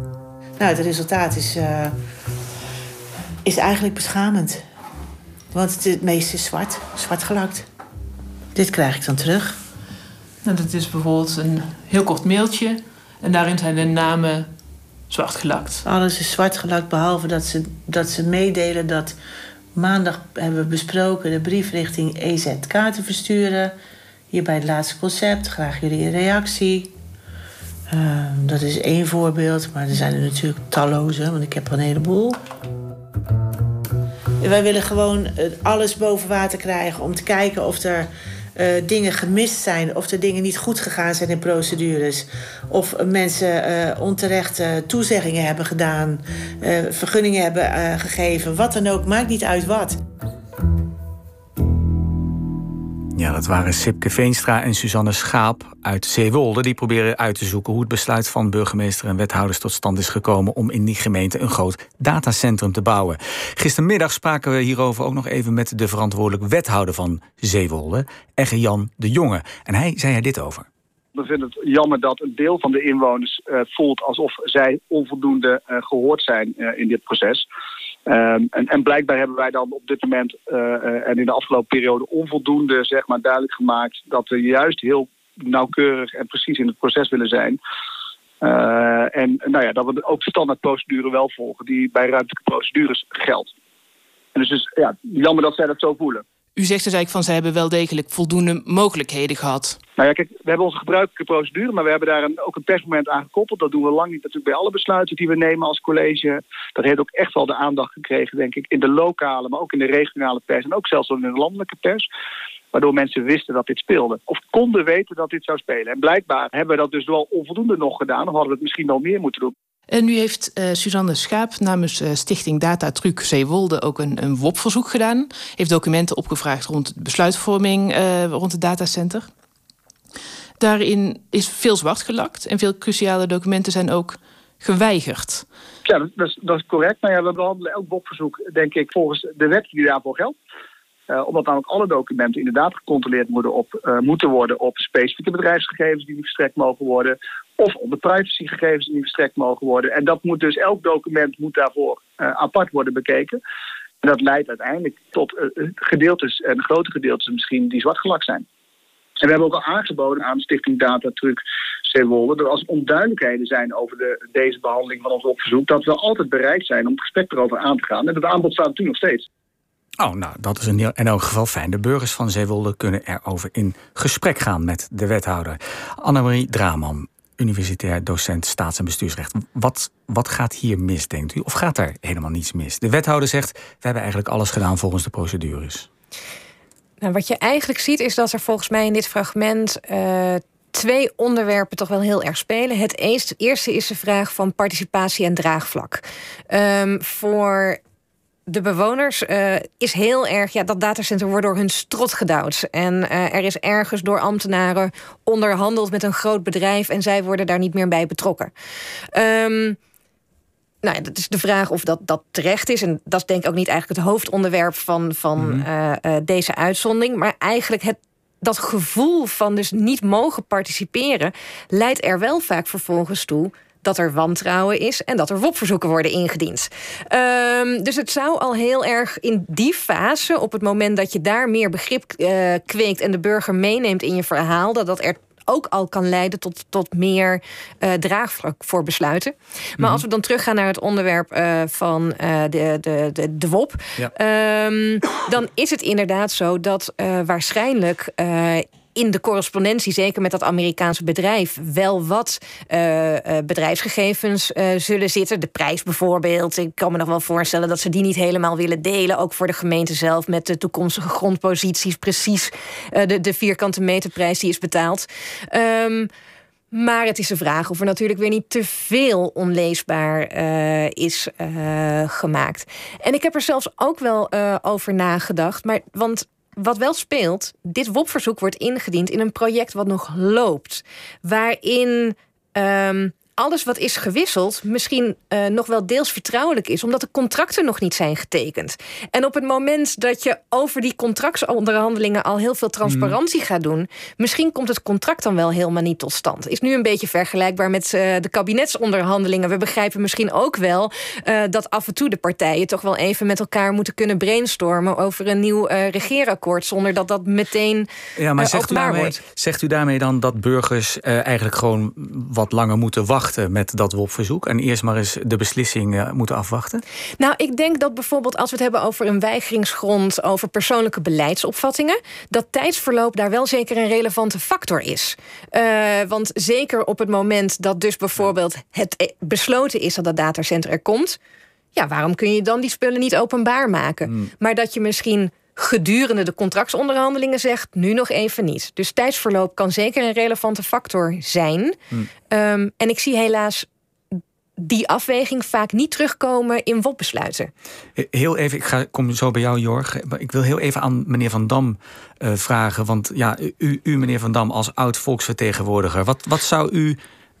Nou, het resultaat is, eh, is eigenlijk beschamend. Want het, het meeste is zwart, zwart gelakt. Dit krijg ik dan terug. Nou, dat is bijvoorbeeld een heel kort mailtje. En daarin zijn de namen zwart gelakt. Alles is zwart gelakt, behalve dat ze, dat ze meedelen dat maandag hebben we besproken de brief richting EZK te versturen. Hier bij het laatste concept. Graag jullie reactie. Ehm, dat is één voorbeeld, maar er zijn er natuurlijk talloze, want ik heb er een heleboel. Wij willen gewoon eh, alles boven water krijgen om te kijken of er eh, dingen gemist zijn, of er dingen niet goed gegaan zijn in procedures, of mensen eh, onterechte toezeggingen hebben gedaan, eh, vergunningen hebben gegeven, wat dan ook, maakt niet uit wat. Dat waren Sipke Veenstra en Suzanne Schaap uit Zeewolde. Die proberen uit te zoeken hoe het besluit van burgemeester en wethouders tot stand is gekomen om in die gemeente een groot datacentrum te bouwen. Gistermiddag spraken we hierover ook nog even met de verantwoordelijk wethouder van Zeewolde, Egge Jan de Jonge. En hij zei er dit over. We vinden het jammer dat een deel van de inwoners eh, voelt alsof zij onvoldoende eh, gehoord zijn eh, in dit proces. Ehm, en, en, blijkbaar hebben wij dan op dit moment en in de afgelopen periode onvoldoende zeg maar, duidelijk gemaakt dat we juist heel nauwkeurig en precies in het proces willen zijn. en nou ja, dat we ook de standaardprocedure wel volgen die bij ruimtelijke procedures geldt. En dus, dus ja, jammer dat zij dat zo voelen. U zegt dus eigenlijk van ze hebben wel degelijk voldoende mogelijkheden gehad. Nou ja, kijk, we hebben onze gebruikelijke procedure, maar we hebben daar een, ook een persmoment aan gekoppeld. Dat doen we lang niet natuurlijk bij alle besluiten die we nemen als college. Dat heeft ook echt wel de aandacht gekregen, denk ik, in de lokale, maar ook in de regionale pers en ook zelfs in de landelijke pers. Waardoor mensen wisten dat dit speelde. Of konden weten dat dit zou spelen. En blijkbaar hebben we dat dus wel onvoldoende nog gedaan. Of hadden we het misschien wel meer moeten doen. En nu heeft uh, Suzanne Schaap namens uh, Stichting Datatruc Zeewolde ook een, een WOP-verzoek gedaan. Heeft documenten opgevraagd rond besluitvorming uh, rond het datacenter. Daarin is veel zwart gelakt en veel cruciale documenten zijn ook geweigerd. Ja, dat is, dat is correct. Maar ja, we behandelen elk WOP-verzoek, denk ik, volgens de wet die daarvoor geldt. Omdat namelijk alle documenten inderdaad gecontroleerd worden op, moeten worden op specifieke bedrijfsgegevens die verstrekt mogen worden. Of op de privacygegevens die verstrekt mogen worden. En dat moet dus, elk document moet daarvoor uh, apart worden bekeken. En dat leidt uiteindelijk tot gedeeltes, en grote gedeeltes misschien, die zwart gelakt zijn. En we hebben ook al aangeboden aan Stichting Datatruc Zeewolde... dat als onduidelijkheden zijn over de, deze behandeling van ons opverzoek... dat we altijd bereid zijn om het gesprek erover aan te gaan. En dat aanbod staat natuurlijk nog steeds. Oh, nou, dat is in, in elk geval fijn. De burgers van Zeewolde kunnen erover in gesprek gaan met de wethouder. Annemarie Draman, universitair docent staats- en bestuursrecht. Wat, wat gaat hier mis, denkt u? Of gaat er helemaal niets mis? De wethouder zegt, we hebben eigenlijk alles gedaan volgens de procedures. Nou, wat je eigenlijk ziet is dat er volgens mij in dit fragment uh, twee onderwerpen toch wel heel erg spelen. Het eerste is de vraag van participatie en draagvlak. Um, voor de bewoners uh, is heel erg... Ja, dat datacenter wordt door hun strot gedouwd. En uh, er is ergens door ambtenaren onderhandeld met een groot bedrijf... en zij worden daar niet meer bij betrokken. Um, nou ja, dat is de vraag of dat, dat terecht is. En dat is denk ik ook niet eigenlijk het hoofdonderwerp van, van mm -hmm. uh, deze uitzondering. Maar eigenlijk het dat gevoel van dus niet mogen participeren, leidt er wel vaak vervolgens toe dat er wantrouwen is en dat er WOP-verzoeken worden ingediend. Um, dus het zou al heel erg in die fase, op het moment dat je daar meer begrip uh, kweekt en de burger meeneemt in je verhaal, dat dat er ook al kan leiden tot, tot meer uh, draagvlak voor besluiten. Maar mm -hmm. als we dan teruggaan naar het onderwerp uh, van uh, de, de, de, de WOP, ja. um, dan is het inderdaad zo dat waarschijnlijk in de correspondentie, zeker met dat Amerikaanse bedrijf, wel wat uh, uh, bedrijfsgegevens uh, zullen zitten. De prijs bijvoorbeeld. Ik kan me nog wel voorstellen dat ze die niet helemaal willen delen. Ook voor de gemeente zelf met de toekomstige grondposities. Precies de, de vierkante meterprijs die is betaald. Um, maar het is de vraag of er natuurlijk weer niet te veel onleesbaar is gemaakt. En ik heb er zelfs ook wel over nagedacht. Maar, want wat wel speelt, dit WOP-verzoek wordt ingediend in een project wat nog loopt. Waarin um, alles wat is gewisseld misschien uh, nog wel deels vertrouwelijk is, omdat de contracten nog niet zijn getekend. En op het moment dat je over die contractsonderhandelingen al heel veel transparantie mm. gaat doen, misschien komt het contract dan wel helemaal niet tot stand. Is nu een beetje vergelijkbaar met uh, de kabinetsonderhandelingen. We begrijpen misschien ook wel uh, dat af en toe de partijen toch wel even met elkaar moeten kunnen brainstormen over een nieuw regeerakkoord, zonder dat dat meteen ja, maar zegt u, daarmee, wordt. zegt u daarmee dan dat burgers eigenlijk gewoon wat langer moeten wachten? Met dat WOP-verzoek en eerst maar eens de beslissing uh, moeten afwachten? Nou, ik denk dat bijvoorbeeld als we het hebben over een weigeringsgrond, over persoonlijke beleidsopvattingen, dat tijdsverloop daar wel zeker een relevante factor is. Uh, want zeker op het moment dat dus bijvoorbeeld het besloten is dat dat datacenter er komt, ja, waarom kun je dan die spullen niet openbaar maken? Hmm. Maar dat je misschien gedurende de contractsonderhandelingen zegt, nu nog even niet. Dus tijdsverloop kan zeker een relevante factor zijn. Hmm. Um, en ik zie helaas die afweging vaak niet terugkomen in WOP-besluiten. Heel even, ik ga, kom zo bij jou, Jorg. Ik wil heel even aan meneer Van Dam uh, vragen. Want ja, u, u, meneer Van Dam, als oud-volksvertegenwoordiger... wat, wat zou u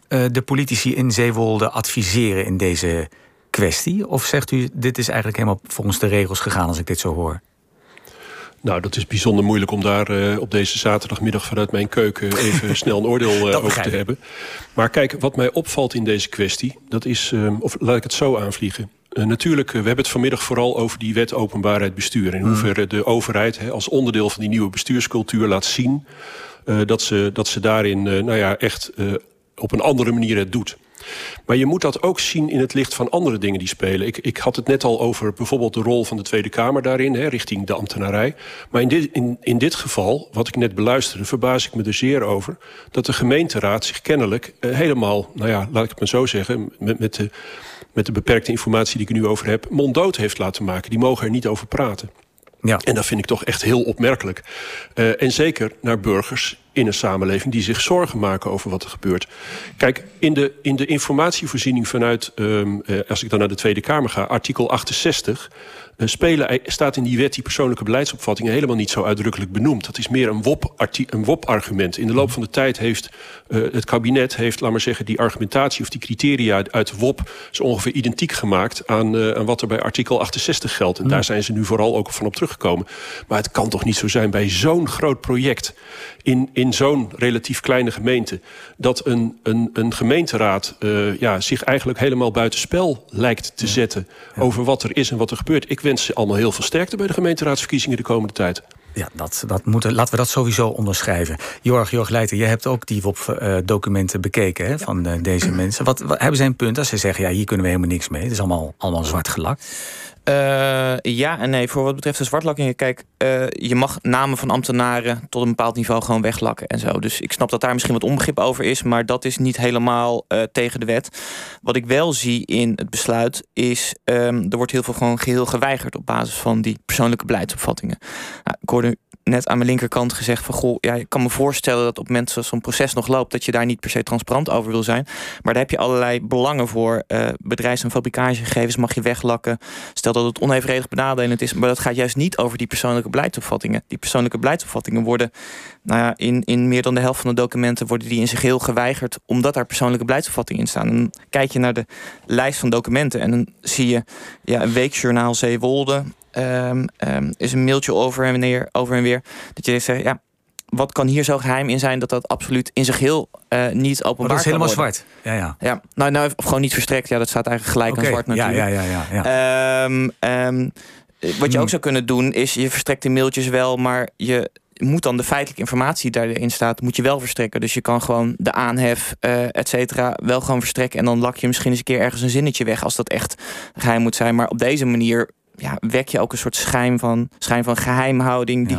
uh, de politici in Zeewolde adviseren in deze kwestie? Of zegt u, dit is eigenlijk helemaal volgens de regels gegaan als ik dit zo hoor? Nou, dat is bijzonder moeilijk om daar uh, op deze zaterdagmiddag vanuit mijn keuken even [laughs] snel een oordeel uh, over te hebben. Maar kijk, wat mij opvalt in deze kwestie, dat is, uh, of laat ik het zo aanvliegen. natuurlijk, we hebben het vanmiddag vooral over die wet openbaarheid bestuur. En hoe ver de overheid als onderdeel van die nieuwe bestuurscultuur laat zien dat, ze, dat ze daarin nou ja, echt op een andere manier het doet. Maar je moet dat ook zien in het licht van andere dingen die spelen. Ik, ik had het net al over bijvoorbeeld de rol van de Tweede Kamer daarin, hè, richting de ambtenarij. Maar in dit, in, in dit geval, wat ik net beluisterde, verbaas ik me er zeer over dat de gemeenteraad zich kennelijk uh, helemaal, nou ja, laat ik het maar zo zeggen, met, met, de, met de beperkte informatie die ik er nu over heb, monddood heeft laten maken. Die mogen er niet over praten. Ja. En dat vind ik toch echt heel opmerkelijk. Uh, en zeker naar burgers in een samenleving die zich zorgen maken over wat er gebeurt. Kijk, in de, in de informatievoorziening vanuit, um, uh, als ik dan naar de Tweede Kamer ga, artikel 68, uh, spelen, staat in die wet die persoonlijke beleidsopvattingen helemaal niet zo uitdrukkelijk benoemd. Dat is meer een WOP-argument. WOP in de loop van de tijd heeft uh, het kabinet, heeft, laat maar zeggen, die argumentatie of die criteria uit de WOP zo ongeveer identiek gemaakt aan, uh, aan wat er bij artikel 68 geldt. En mm. daar zijn ze nu vooral ook van op teruggekomen. Maar het kan toch niet zo zijn bij zo'n groot project in, in zo'n relatief kleine gemeente... dat een, een, een gemeenteraad uh, ja, zich eigenlijk helemaal buitenspel lijkt te ja. zetten... Over wat er is en wat er gebeurt. Ik wens ze allemaal heel veel sterkte bij de gemeenteraadsverkiezingen de komende tijd. Ja, dat, dat moeten, laten we dat sowieso onderschrijven. Jorg, Jorg Leijten, jij hebt ook die WOP-documenten bekeken hè, van uh, deze mensen. Wat, wat, hebben zij een punt als ze zeggen... ja, hier kunnen we helemaal niks mee, het is allemaal, allemaal zwart gelakt? Uh, ja en nee. Voor wat betreft de zwartlakkingen, kijk, uh, je mag namen van ambtenaren tot een bepaald niveau gewoon weglakken en zo. Dus ik snap dat daar misschien wat onbegrip over is, maar dat is niet helemaal uh, tegen de wet. Wat ik wel zie in het besluit is, um, er wordt heel veel gewoon geheel geweigerd op basis van die persoonlijke beleidsopvattingen. Nou, ik hoorde net aan mijn linkerkant gezegd van goh, ja, ik kan me voorstellen dat op mensen zo'n proces nog loopt, dat je daar niet per se transparant over wil zijn. Maar daar heb je allerlei belangen voor. Uh, bedrijfs- en fabrikagegevens mag je weglakken. Stel dat het onevenredig benadelend is, maar dat gaat juist niet over die persoonlijke beleidsopvattingen. Die persoonlijke beleidsopvattingen worden, nou ja, in, in meer dan de helft van de documenten worden die in zijn geheel geweigerd, omdat daar persoonlijke beleidsopvattingen in staan. Dan kijk je naar de lijst van documenten en dan zie je ja, een weekjournaal Zeewolde. Um, um, is een mailtje over en, weer, over en weer. Dat je zegt, ja, wat kan hier zo geheim in zijn dat dat absoluut in zich heel uh, niet openbaar oh, dat is helemaal zwart. Ja, ja. ja nou, nou, of gewoon niet verstrekt. Ja, dat staat eigenlijk gelijk aan zwart natuurlijk. Ja, ja, ja. ja, ja. Um, wat je ook hmm. zou kunnen doen is, je verstrekt de mailtjes wel, maar je moet dan de feitelijke informatie die daarin staat, moet je wel verstrekken. Dus je kan gewoon de aanhef, uh, et cetera, wel gewoon verstrekken. En dan lak je misschien eens een keer ergens een zinnetje weg als dat echt geheim moet zijn. Maar op deze manier ja, wek je ook een soort schijn van, schijn van geheimhouding. Die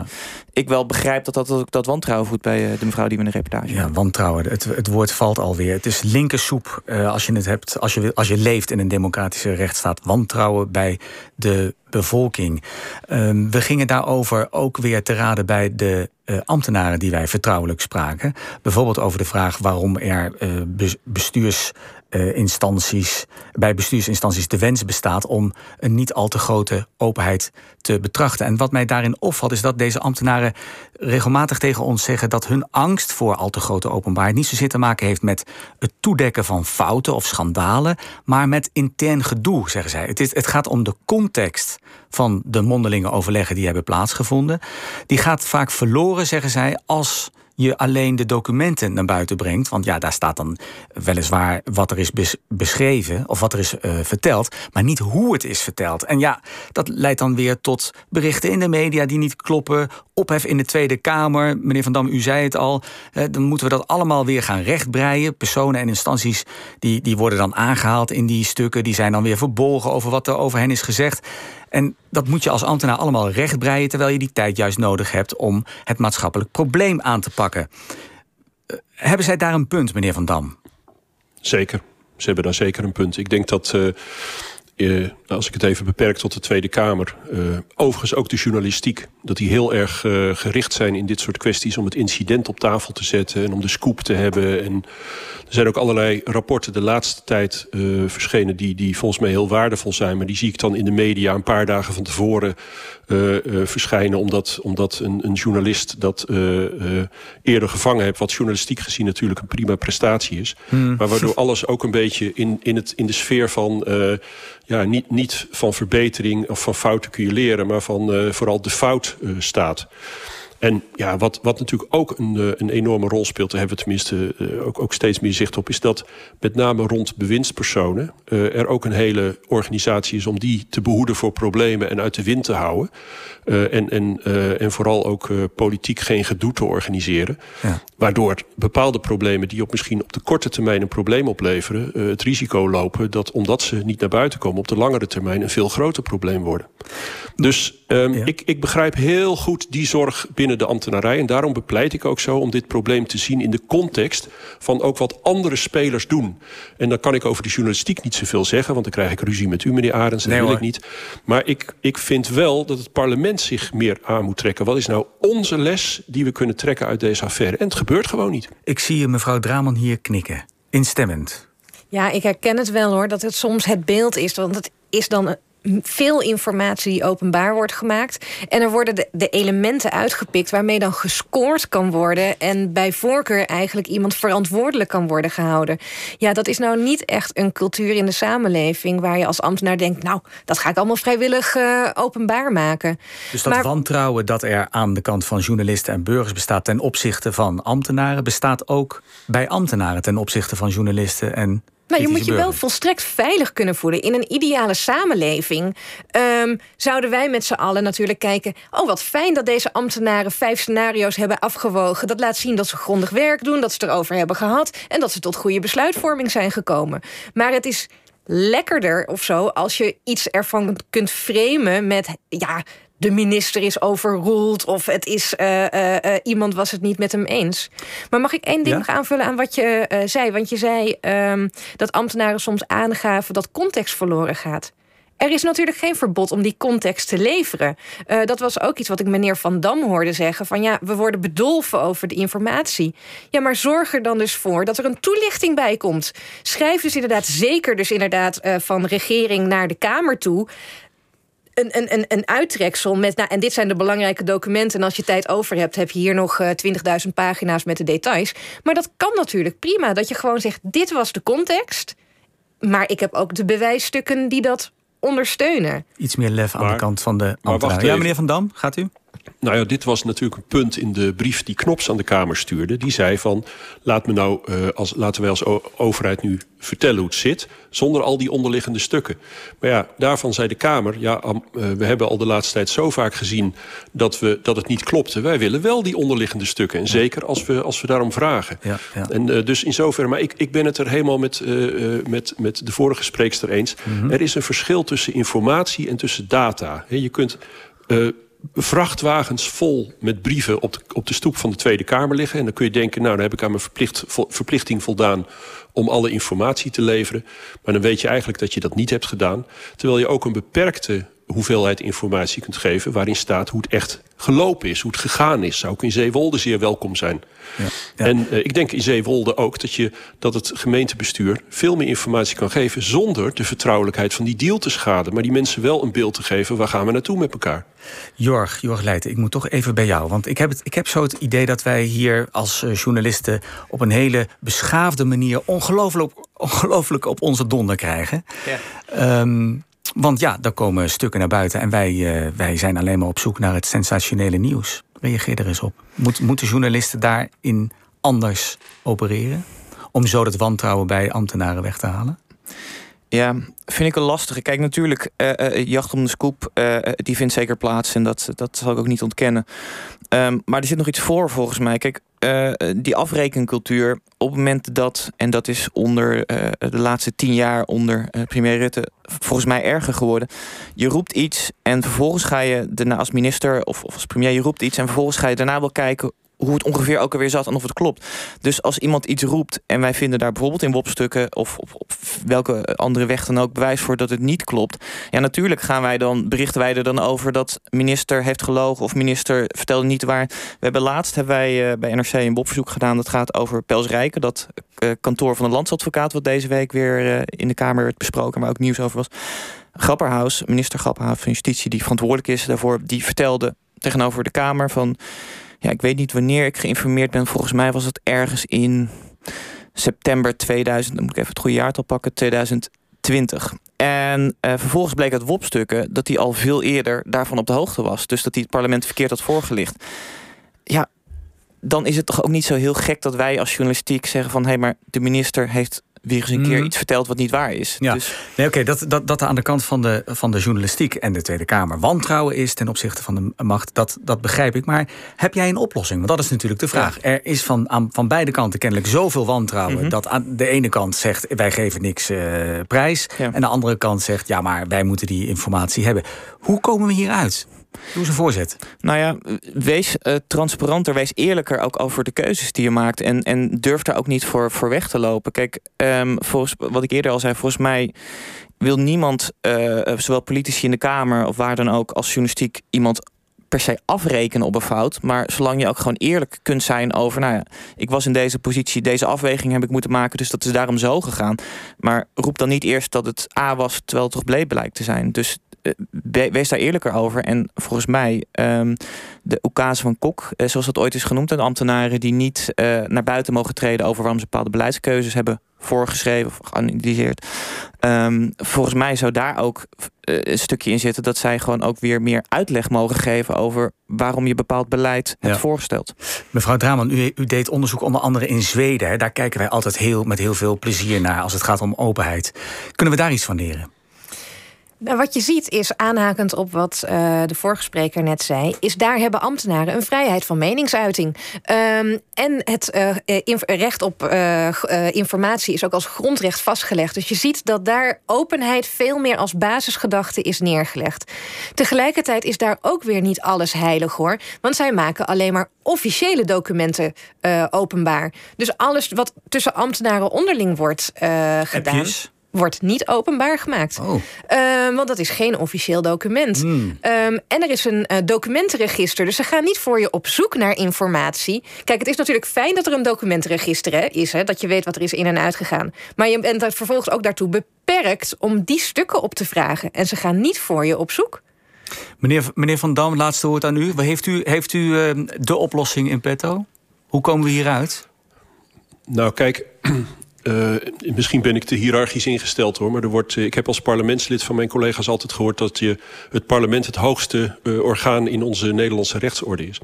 ik wel begrijp dat dat, dat, wantrouwen voedt bij eh, de mevrouw die we in de reportage Ja, wantrouwen. Het, het woord valt alweer. Het is linkersoep uh, als je het hebt, als je, als je leeft in een democratische rechtsstaat. Wantrouwen bij de bevolking. Um, we gingen daarover ook weer te raden bij de uh, ambtenaren die wij vertrouwelijk spraken. Bijvoorbeeld over de vraag waarom er uh, bestuurs uh, instanties, bij bestuursinstanties de wens bestaat om een niet al te grote openheid te betrachten. En wat mij daarin opvalt is dat deze ambtenaren regelmatig tegen ons zeggen dat hun angst voor al te grote openbaarheid niet zozeer te maken heeft met het toedekken van fouten of schandalen, maar met intern gedoe, zeggen zij. Het, is, het gaat om de context van de mondelinge overleggen die hebben plaatsgevonden. Die gaat vaak verloren, zeggen zij, als je alleen de documenten naar buiten brengt. Want ja, daar staat dan weliswaar wat er is beschreven of wat er is uh, verteld, maar niet hoe het is verteld. En ja, dat leidt dan weer tot berichten in de media die niet kloppen, ophef in de Tweede Kamer. Meneer Van Dam, u zei het al. dan moeten we dat allemaal weer gaan rechtbreien. Personen en instanties die, die worden dan aangehaald in die stukken. Die zijn dan weer verbolgen over wat er over hen is gezegd. En dat moet je als ambtenaar allemaal rechtbreien... terwijl je die tijd juist nodig hebt om het maatschappelijk probleem aan te pakken. Uh, hebben zij daar een punt, meneer Van Dam? Zeker. Ze hebben daar zeker een punt. Ik denk dat... Uh uh, als ik het even beperk tot de Tweede Kamer. Uh, overigens ook de journalistiek. Dat die heel erg uh, gericht zijn in dit soort kwesties... om het incident op tafel te zetten en om de scoop te hebben. En er zijn ook allerlei rapporten de laatste tijd verschenen... Die, die volgens mij heel waardevol zijn. Maar die zie ik dan in de media een paar dagen van tevoren verschijnen... omdat, omdat een, een journalist dat eerder gevangen heeft... wat journalistiek gezien natuurlijk een prima prestatie is. Hmm. Maar waardoor alles ook een beetje in, in, het, in de sfeer van ja, niet, niet van verbetering of van fouten kun je leren, maar van uh, vooral de fout uh, staat. En ja, wat, wat natuurlijk ook een, eh, een enorme rol speelt, daar hebben we tenminste ook, ook steeds meer zicht op, is dat met name rond bewindspersonen uh, er ook een hele organisatie is om die te behoeden voor problemen en uit de wind te houden. Uh, en, en, en vooral ook politiek geen gedoe te organiseren. Ja. Waardoor bepaalde problemen die op misschien op de korte termijn een probleem opleveren, het risico lopen dat omdat ze niet naar buiten komen, op de langere termijn een veel groter probleem worden. Dus um, ja. ik, ik begrijp heel goed die zorg binnen de ambtenarij. En daarom bepleit ik ook zo om dit probleem te zien in de context van ook wat andere spelers doen. En dan kan ik over de journalistiek niet zoveel zeggen, want dan krijg ik ruzie met u, meneer Arends. Dat nee, wil hoor. ik niet. Maar ik, ik vind wel dat het parlement zich meer aan moet trekken. Wat is nou onze les die we kunnen trekken uit deze affaire? En het gebeurt gewoon niet. Ik zie mevrouw Draman hier knikken, instemmend. Ja, ik herken het wel hoor, dat het soms het beeld is. Want het is dan veel informatie die openbaar wordt gemaakt. En er worden de, de, elementen uitgepikt waarmee dan gescoord kan worden. En bij voorkeur eigenlijk iemand verantwoordelijk kan worden gehouden. Ja, dat is nou niet echt een cultuur in de samenleving waar je als ambtenaar denkt: Nou, dat ga ik allemaal vrijwillig uh, openbaar maken. Dus dat maar, wantrouwen dat er aan de kant van journalisten en burgers bestaat ten opzichte van ambtenaren, bestaat ook bij ambtenaren ten opzichte van journalisten en nou, je moet je wel volstrekt veilig kunnen voelen. In een ideale samenleving um, zouden wij met z'n allen natuurlijk kijken... oh, wat fijn dat deze ambtenaren vijf scenario's hebben afgewogen. Dat laat zien dat ze grondig werk doen, dat ze het erover hebben gehad... en dat ze tot goede besluitvorming zijn gekomen. Maar het is lekkerder of zo als je iets ervan kunt framen met... ja, de minister is overroeld of het is uh, uh, uh, iemand was het niet met hem eens. Maar mag ik één ding ja? nog aanvullen aan wat je zei? Want je zei um, dat ambtenaren soms aangaven dat context verloren gaat. Er is natuurlijk geen verbod om die context te leveren. Uh, dat was ook iets wat ik meneer Van Dam hoorde zeggen: van ja, we worden bedolven over de informatie. Ja, maar zorg er dan dus voor dat er een toelichting bij komt. Schrijf dus inderdaad zeker, dus inderdaad uh, van regering naar de Kamer toe een, een, een uittreksel met. Nou, en dit zijn de belangrijke documenten. En als je tijd over hebt, heb je hier nog uh, eh, 20.000 pagina's met de details. Maar dat kan natuurlijk prima. Dat je gewoon zegt: dit was de context. Maar ik heb ook de bewijsstukken die dat ondersteunen. Iets meer lef aan de kant van de ambtenaren. Ja, meneer Van Dam, gaat u? Nou ja, dit was natuurlijk een punt in de brief die Knops aan de Kamer stuurde. Die zei van, laat me nou, uh, als, laten wij als overheid nu vertellen hoe het zit... zonder al die onderliggende stukken. Maar ja, daarvan zei de Kamer... ja, uh, we hebben al de laatste tijd zo vaak gezien dat, we, dat het niet klopte. Wij willen wel die onderliggende stukken. En zeker als we, als we daarom vragen. Ja, ja. En uh, dus in zoverre... maar ik, ik ben het er helemaal met, met, met de vorige spreekster eens. Mm -hmm. Er is een verschil tussen informatie en tussen data. He, je kunt vrachtwagens vol met brieven op de, op de stoep van de Tweede Kamer liggen. En dan kun je denken, nou, dan heb ik aan mijn verplicht, verplichting voldaan om alle informatie te leveren. Maar dan weet je eigenlijk dat je dat niet hebt gedaan. Terwijl je ook een beperkte hoeveelheid informatie kunt geven... waarin staat hoe het echt gelopen is, hoe het gegaan is. Zou ook in Zeewolde zeer welkom zijn. Ja, ja. En uh, ik denk in Zeewolde ook dat, je, dat het gemeentebestuur... veel meer informatie kan geven zonder de vertrouwelijkheid van die deal te schaden. Maar die mensen wel een beeld te geven, waar gaan we naartoe met elkaar? Jorg, Jorg Leijten, ik moet toch even bij jou. Want ik heb, het, ik heb zo het idee dat wij hier als uh, journalisten... op een hele beschaafde manier ongelooflijk, ongelooflijk op onze donder krijgen. Ja. Um, want ja, daar komen stukken naar buiten en wij, uh, wij zijn alleen maar op zoek naar het sensationele nieuws. Reageer er eens op. Moet, moeten journalisten daarin anders opereren? Om zo dat wantrouwen bij ambtenaren weg te halen? Ja, vind ik een lastige. Kijk, natuurlijk, uh, uh, jacht om de scoop, die vindt zeker plaats. En dat, dat zal ik ook niet ontkennen. Um, maar er zit nog iets voor, volgens mij. Kijk, die afrekencultuur, op het moment dat... en dat is onder de laatste tien jaar onder premier Rutte... volgens mij erger geworden. Je roept iets en vervolgens ga je daarna als minister... Of, of als premier, je roept iets... en vervolgens ga je daarna wel kijken hoe het ongeveer ook alweer zat en of het klopt. Dus als iemand iets roept en wij vinden daar bijvoorbeeld in WOP-stukken of op, welke andere weg dan ook bewijs voor dat het niet klopt. Ja, natuurlijk gaan wij dan, berichten wij er dan over dat minister heeft gelogen of minister vertelde niet waar. We hebben laatst hebben wij uh, bij NRC een WOP-verzoek gedaan. Dat gaat over Pels Rijken, dat uh, kantoor van de landsadvocaat, wat deze week weer uh, in de Kamer werd besproken, waar ook nieuws over was. Grapperhaus, minister Grapperhaus van Justitie, die verantwoordelijk is daarvoor, die vertelde tegenover de Kamer van ja, ik weet niet wanneer ik geïnformeerd ben. Volgens mij was het ergens in september 2000. Dan moet ik even het goede jaartal pakken. 2020. En uh, vervolgens bleek uit WOP-stukken dat hij al veel eerder daarvan op de hoogte was. Dus dat hij het parlement verkeerd had voorgelicht. Ja, dan is het toch ook niet zo heel gek dat wij als journalistiek zeggen van... hé, hey, maar de minister heeft weer eens een keer mhm. iets vertelt wat niet waar is. Ja. Dus... Nee, oké, dat, dat, dat er aan de kant van de, van de journalistiek en de Tweede Kamer wantrouwen is ten opzichte van de macht, dat, dat begrijp ik. Maar heb jij een oplossing? Want dat is natuurlijk de vraag. Ja. Er is van, aan, van beide kanten kennelijk zoveel wantrouwen mm -hmm. dat aan de ene kant zegt wij geven niks uh, prijs. Ja. En de andere kant zegt ja, maar wij moeten die informatie hebben. Hoe komen we hieruit? Doe een voorzet. Nou ja, wees uh, transparanter, wees eerlijker ook over de keuzes die je maakt. En, en durf daar ook niet voor, voor weg te lopen. Kijk, um, volgens wat ik eerder al zei, volgens mij wil niemand, uh, zowel politici in de Kamer of waar dan ook, als journalistiek iemand per se afrekenen op een fout. Maar zolang je ook gewoon eerlijk kunt zijn over, nou ja, ik was in deze positie, deze afweging heb ik moeten maken, dus dat is daarom zo gegaan. Maar roep dan niet eerst dat het A was, terwijl het toch bleek blijkt te zijn. Dus wees daar eerlijker over. En volgens mij, um, de oekase van Kok, eh, zoals dat ooit is genoemd, de ambtenaren die niet uh, naar buiten mogen treden over waarom ze bepaalde beleidskeuzes hebben voorgeschreven of geanalyseerd. Um, volgens mij zou daar ook uh, een stukje in zitten dat zij gewoon ook weer meer uitleg mogen geven over waarom je bepaald beleid hebt voorgesteld. Mevrouw Draman, u, u, deed onderzoek onder andere in Zweden. Hè? Daar kijken wij altijd heel, met heel veel plezier naar als het gaat om openheid. Kunnen we daar iets van leren? Nou, wat je ziet is, aanhakend op wat uh, de vorige spreker net zei, is daar hebben ambtenaren een vrijheid van meningsuiting. Um, en het uh, recht op informatie is ook als grondrecht vastgelegd. Dus je ziet dat daar openheid veel meer als basisgedachte is neergelegd. Tegelijkertijd is daar ook weer niet alles heilig hoor. Want zij maken alleen maar officiële documenten openbaar. Dus alles wat tussen ambtenaren onderling wordt gedaan. Wordt niet openbaar gemaakt. Oh. Ehm, want dat is geen officieel document. Hmm. Ehm, en er is een uh, documentenregister. Dus ze gaan niet voor je op zoek naar informatie. Kijk, het is natuurlijk fijn dat er een documentenregister hè, is. Hè, dat je weet wat er is in- en uitgegaan. Maar je bent vervolgens ook daartoe beperkt om die stukken op te vragen. En ze gaan niet voor je op zoek. Meneer, meneer Van Dam, laatste woord aan u. Heeft u, heeft u uh, de oplossing in petto? Hoe komen we hieruit? Nou, kijk, uh, misschien ben ik te hiërarchisch ingesteld hoor. Maar er wordt, uh, ik heb als parlementslid van mijn collega's altijd gehoord dat je het parlement het hoogste uh, orgaan in onze Nederlandse rechtsorde is.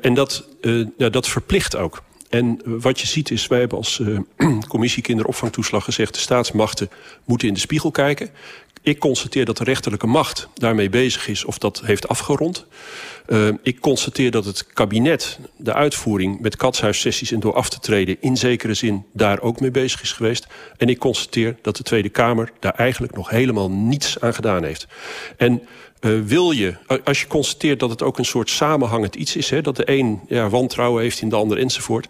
en dat, ja, dat verplicht ook. En wat je ziet is, wij hebben als [clears throat] commissie kinderopvangtoeslag gezegd... de staatsmachten moeten in de spiegel kijken. Ik constateer dat de rechterlijke macht daarmee bezig is of dat heeft afgerond. Uh, ik constateer dat het kabinet de uitvoering met katshuissessies en door af te treden in zekere zin daar ook mee bezig is geweest. En ik constateer dat de Tweede Kamer daar eigenlijk nog helemaal niets aan gedaan heeft. En uh, wil je, als je constateert dat het ook een soort samenhangend iets is, hè, dat de een ja, wantrouwen heeft in de ander enzovoort,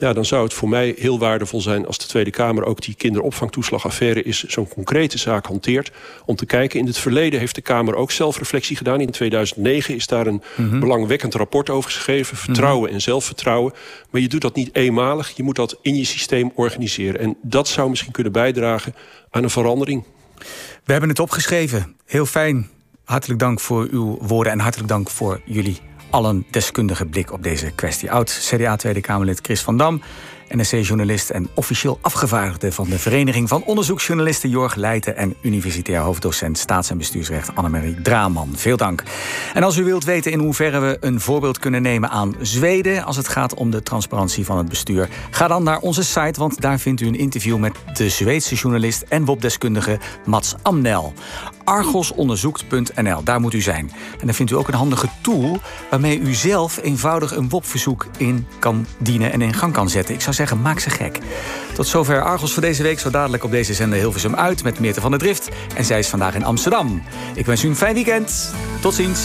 ja, dan zou het voor mij heel waardevol zijn als de Tweede Kamer ook die kinderopvangtoeslagaffaire is zo'n concrete zaak hanteert. Om te kijken, in het verleden heeft de Kamer ook zelfreflectie gedaan. In 2009 is daar een mm -hmm. belangwekkend rapport over geschreven. Vertrouwen mm -hmm. en zelfvertrouwen. Maar je doet dat niet eenmalig. Je moet dat in je systeem organiseren. En dat zou misschien kunnen bijdragen aan een verandering. We hebben het opgeschreven. Heel fijn. Hartelijk dank voor uw woorden en hartelijk dank voor jullie allen deskundige blik op deze kwestie. Oud CDA Tweede Kamerlid Chris van Dam, NSC-journalist en officieel afgevaardigde van de Vereniging van Onderzoeksjournalisten Jorg Leijten en universitair hoofddocent staats- en bestuursrecht Annemarie Draaman. Veel dank. En als u wilt weten in hoeverre we een voorbeeld kunnen nemen aan Zweden als het gaat om de transparantie van het bestuur, ga dan naar onze site, want daar vindt u een interview met de Zweedse journalist en WOP-deskundige Mats Amnel argosonderzoekt.nl. Daar moet u zijn. En dan vindt u ook een handige tool waarmee u zelf eenvoudig een WOP-verzoek in kan dienen en in gang kan zetten. Ik zou zeggen, maak ze gek. Tot zover Argos voor deze week. Zo dadelijk op deze zender Hilversum uit met Meerte van der Drift. En zij is vandaag in Amsterdam. Ik wens u een fijn weekend. Tot ziens.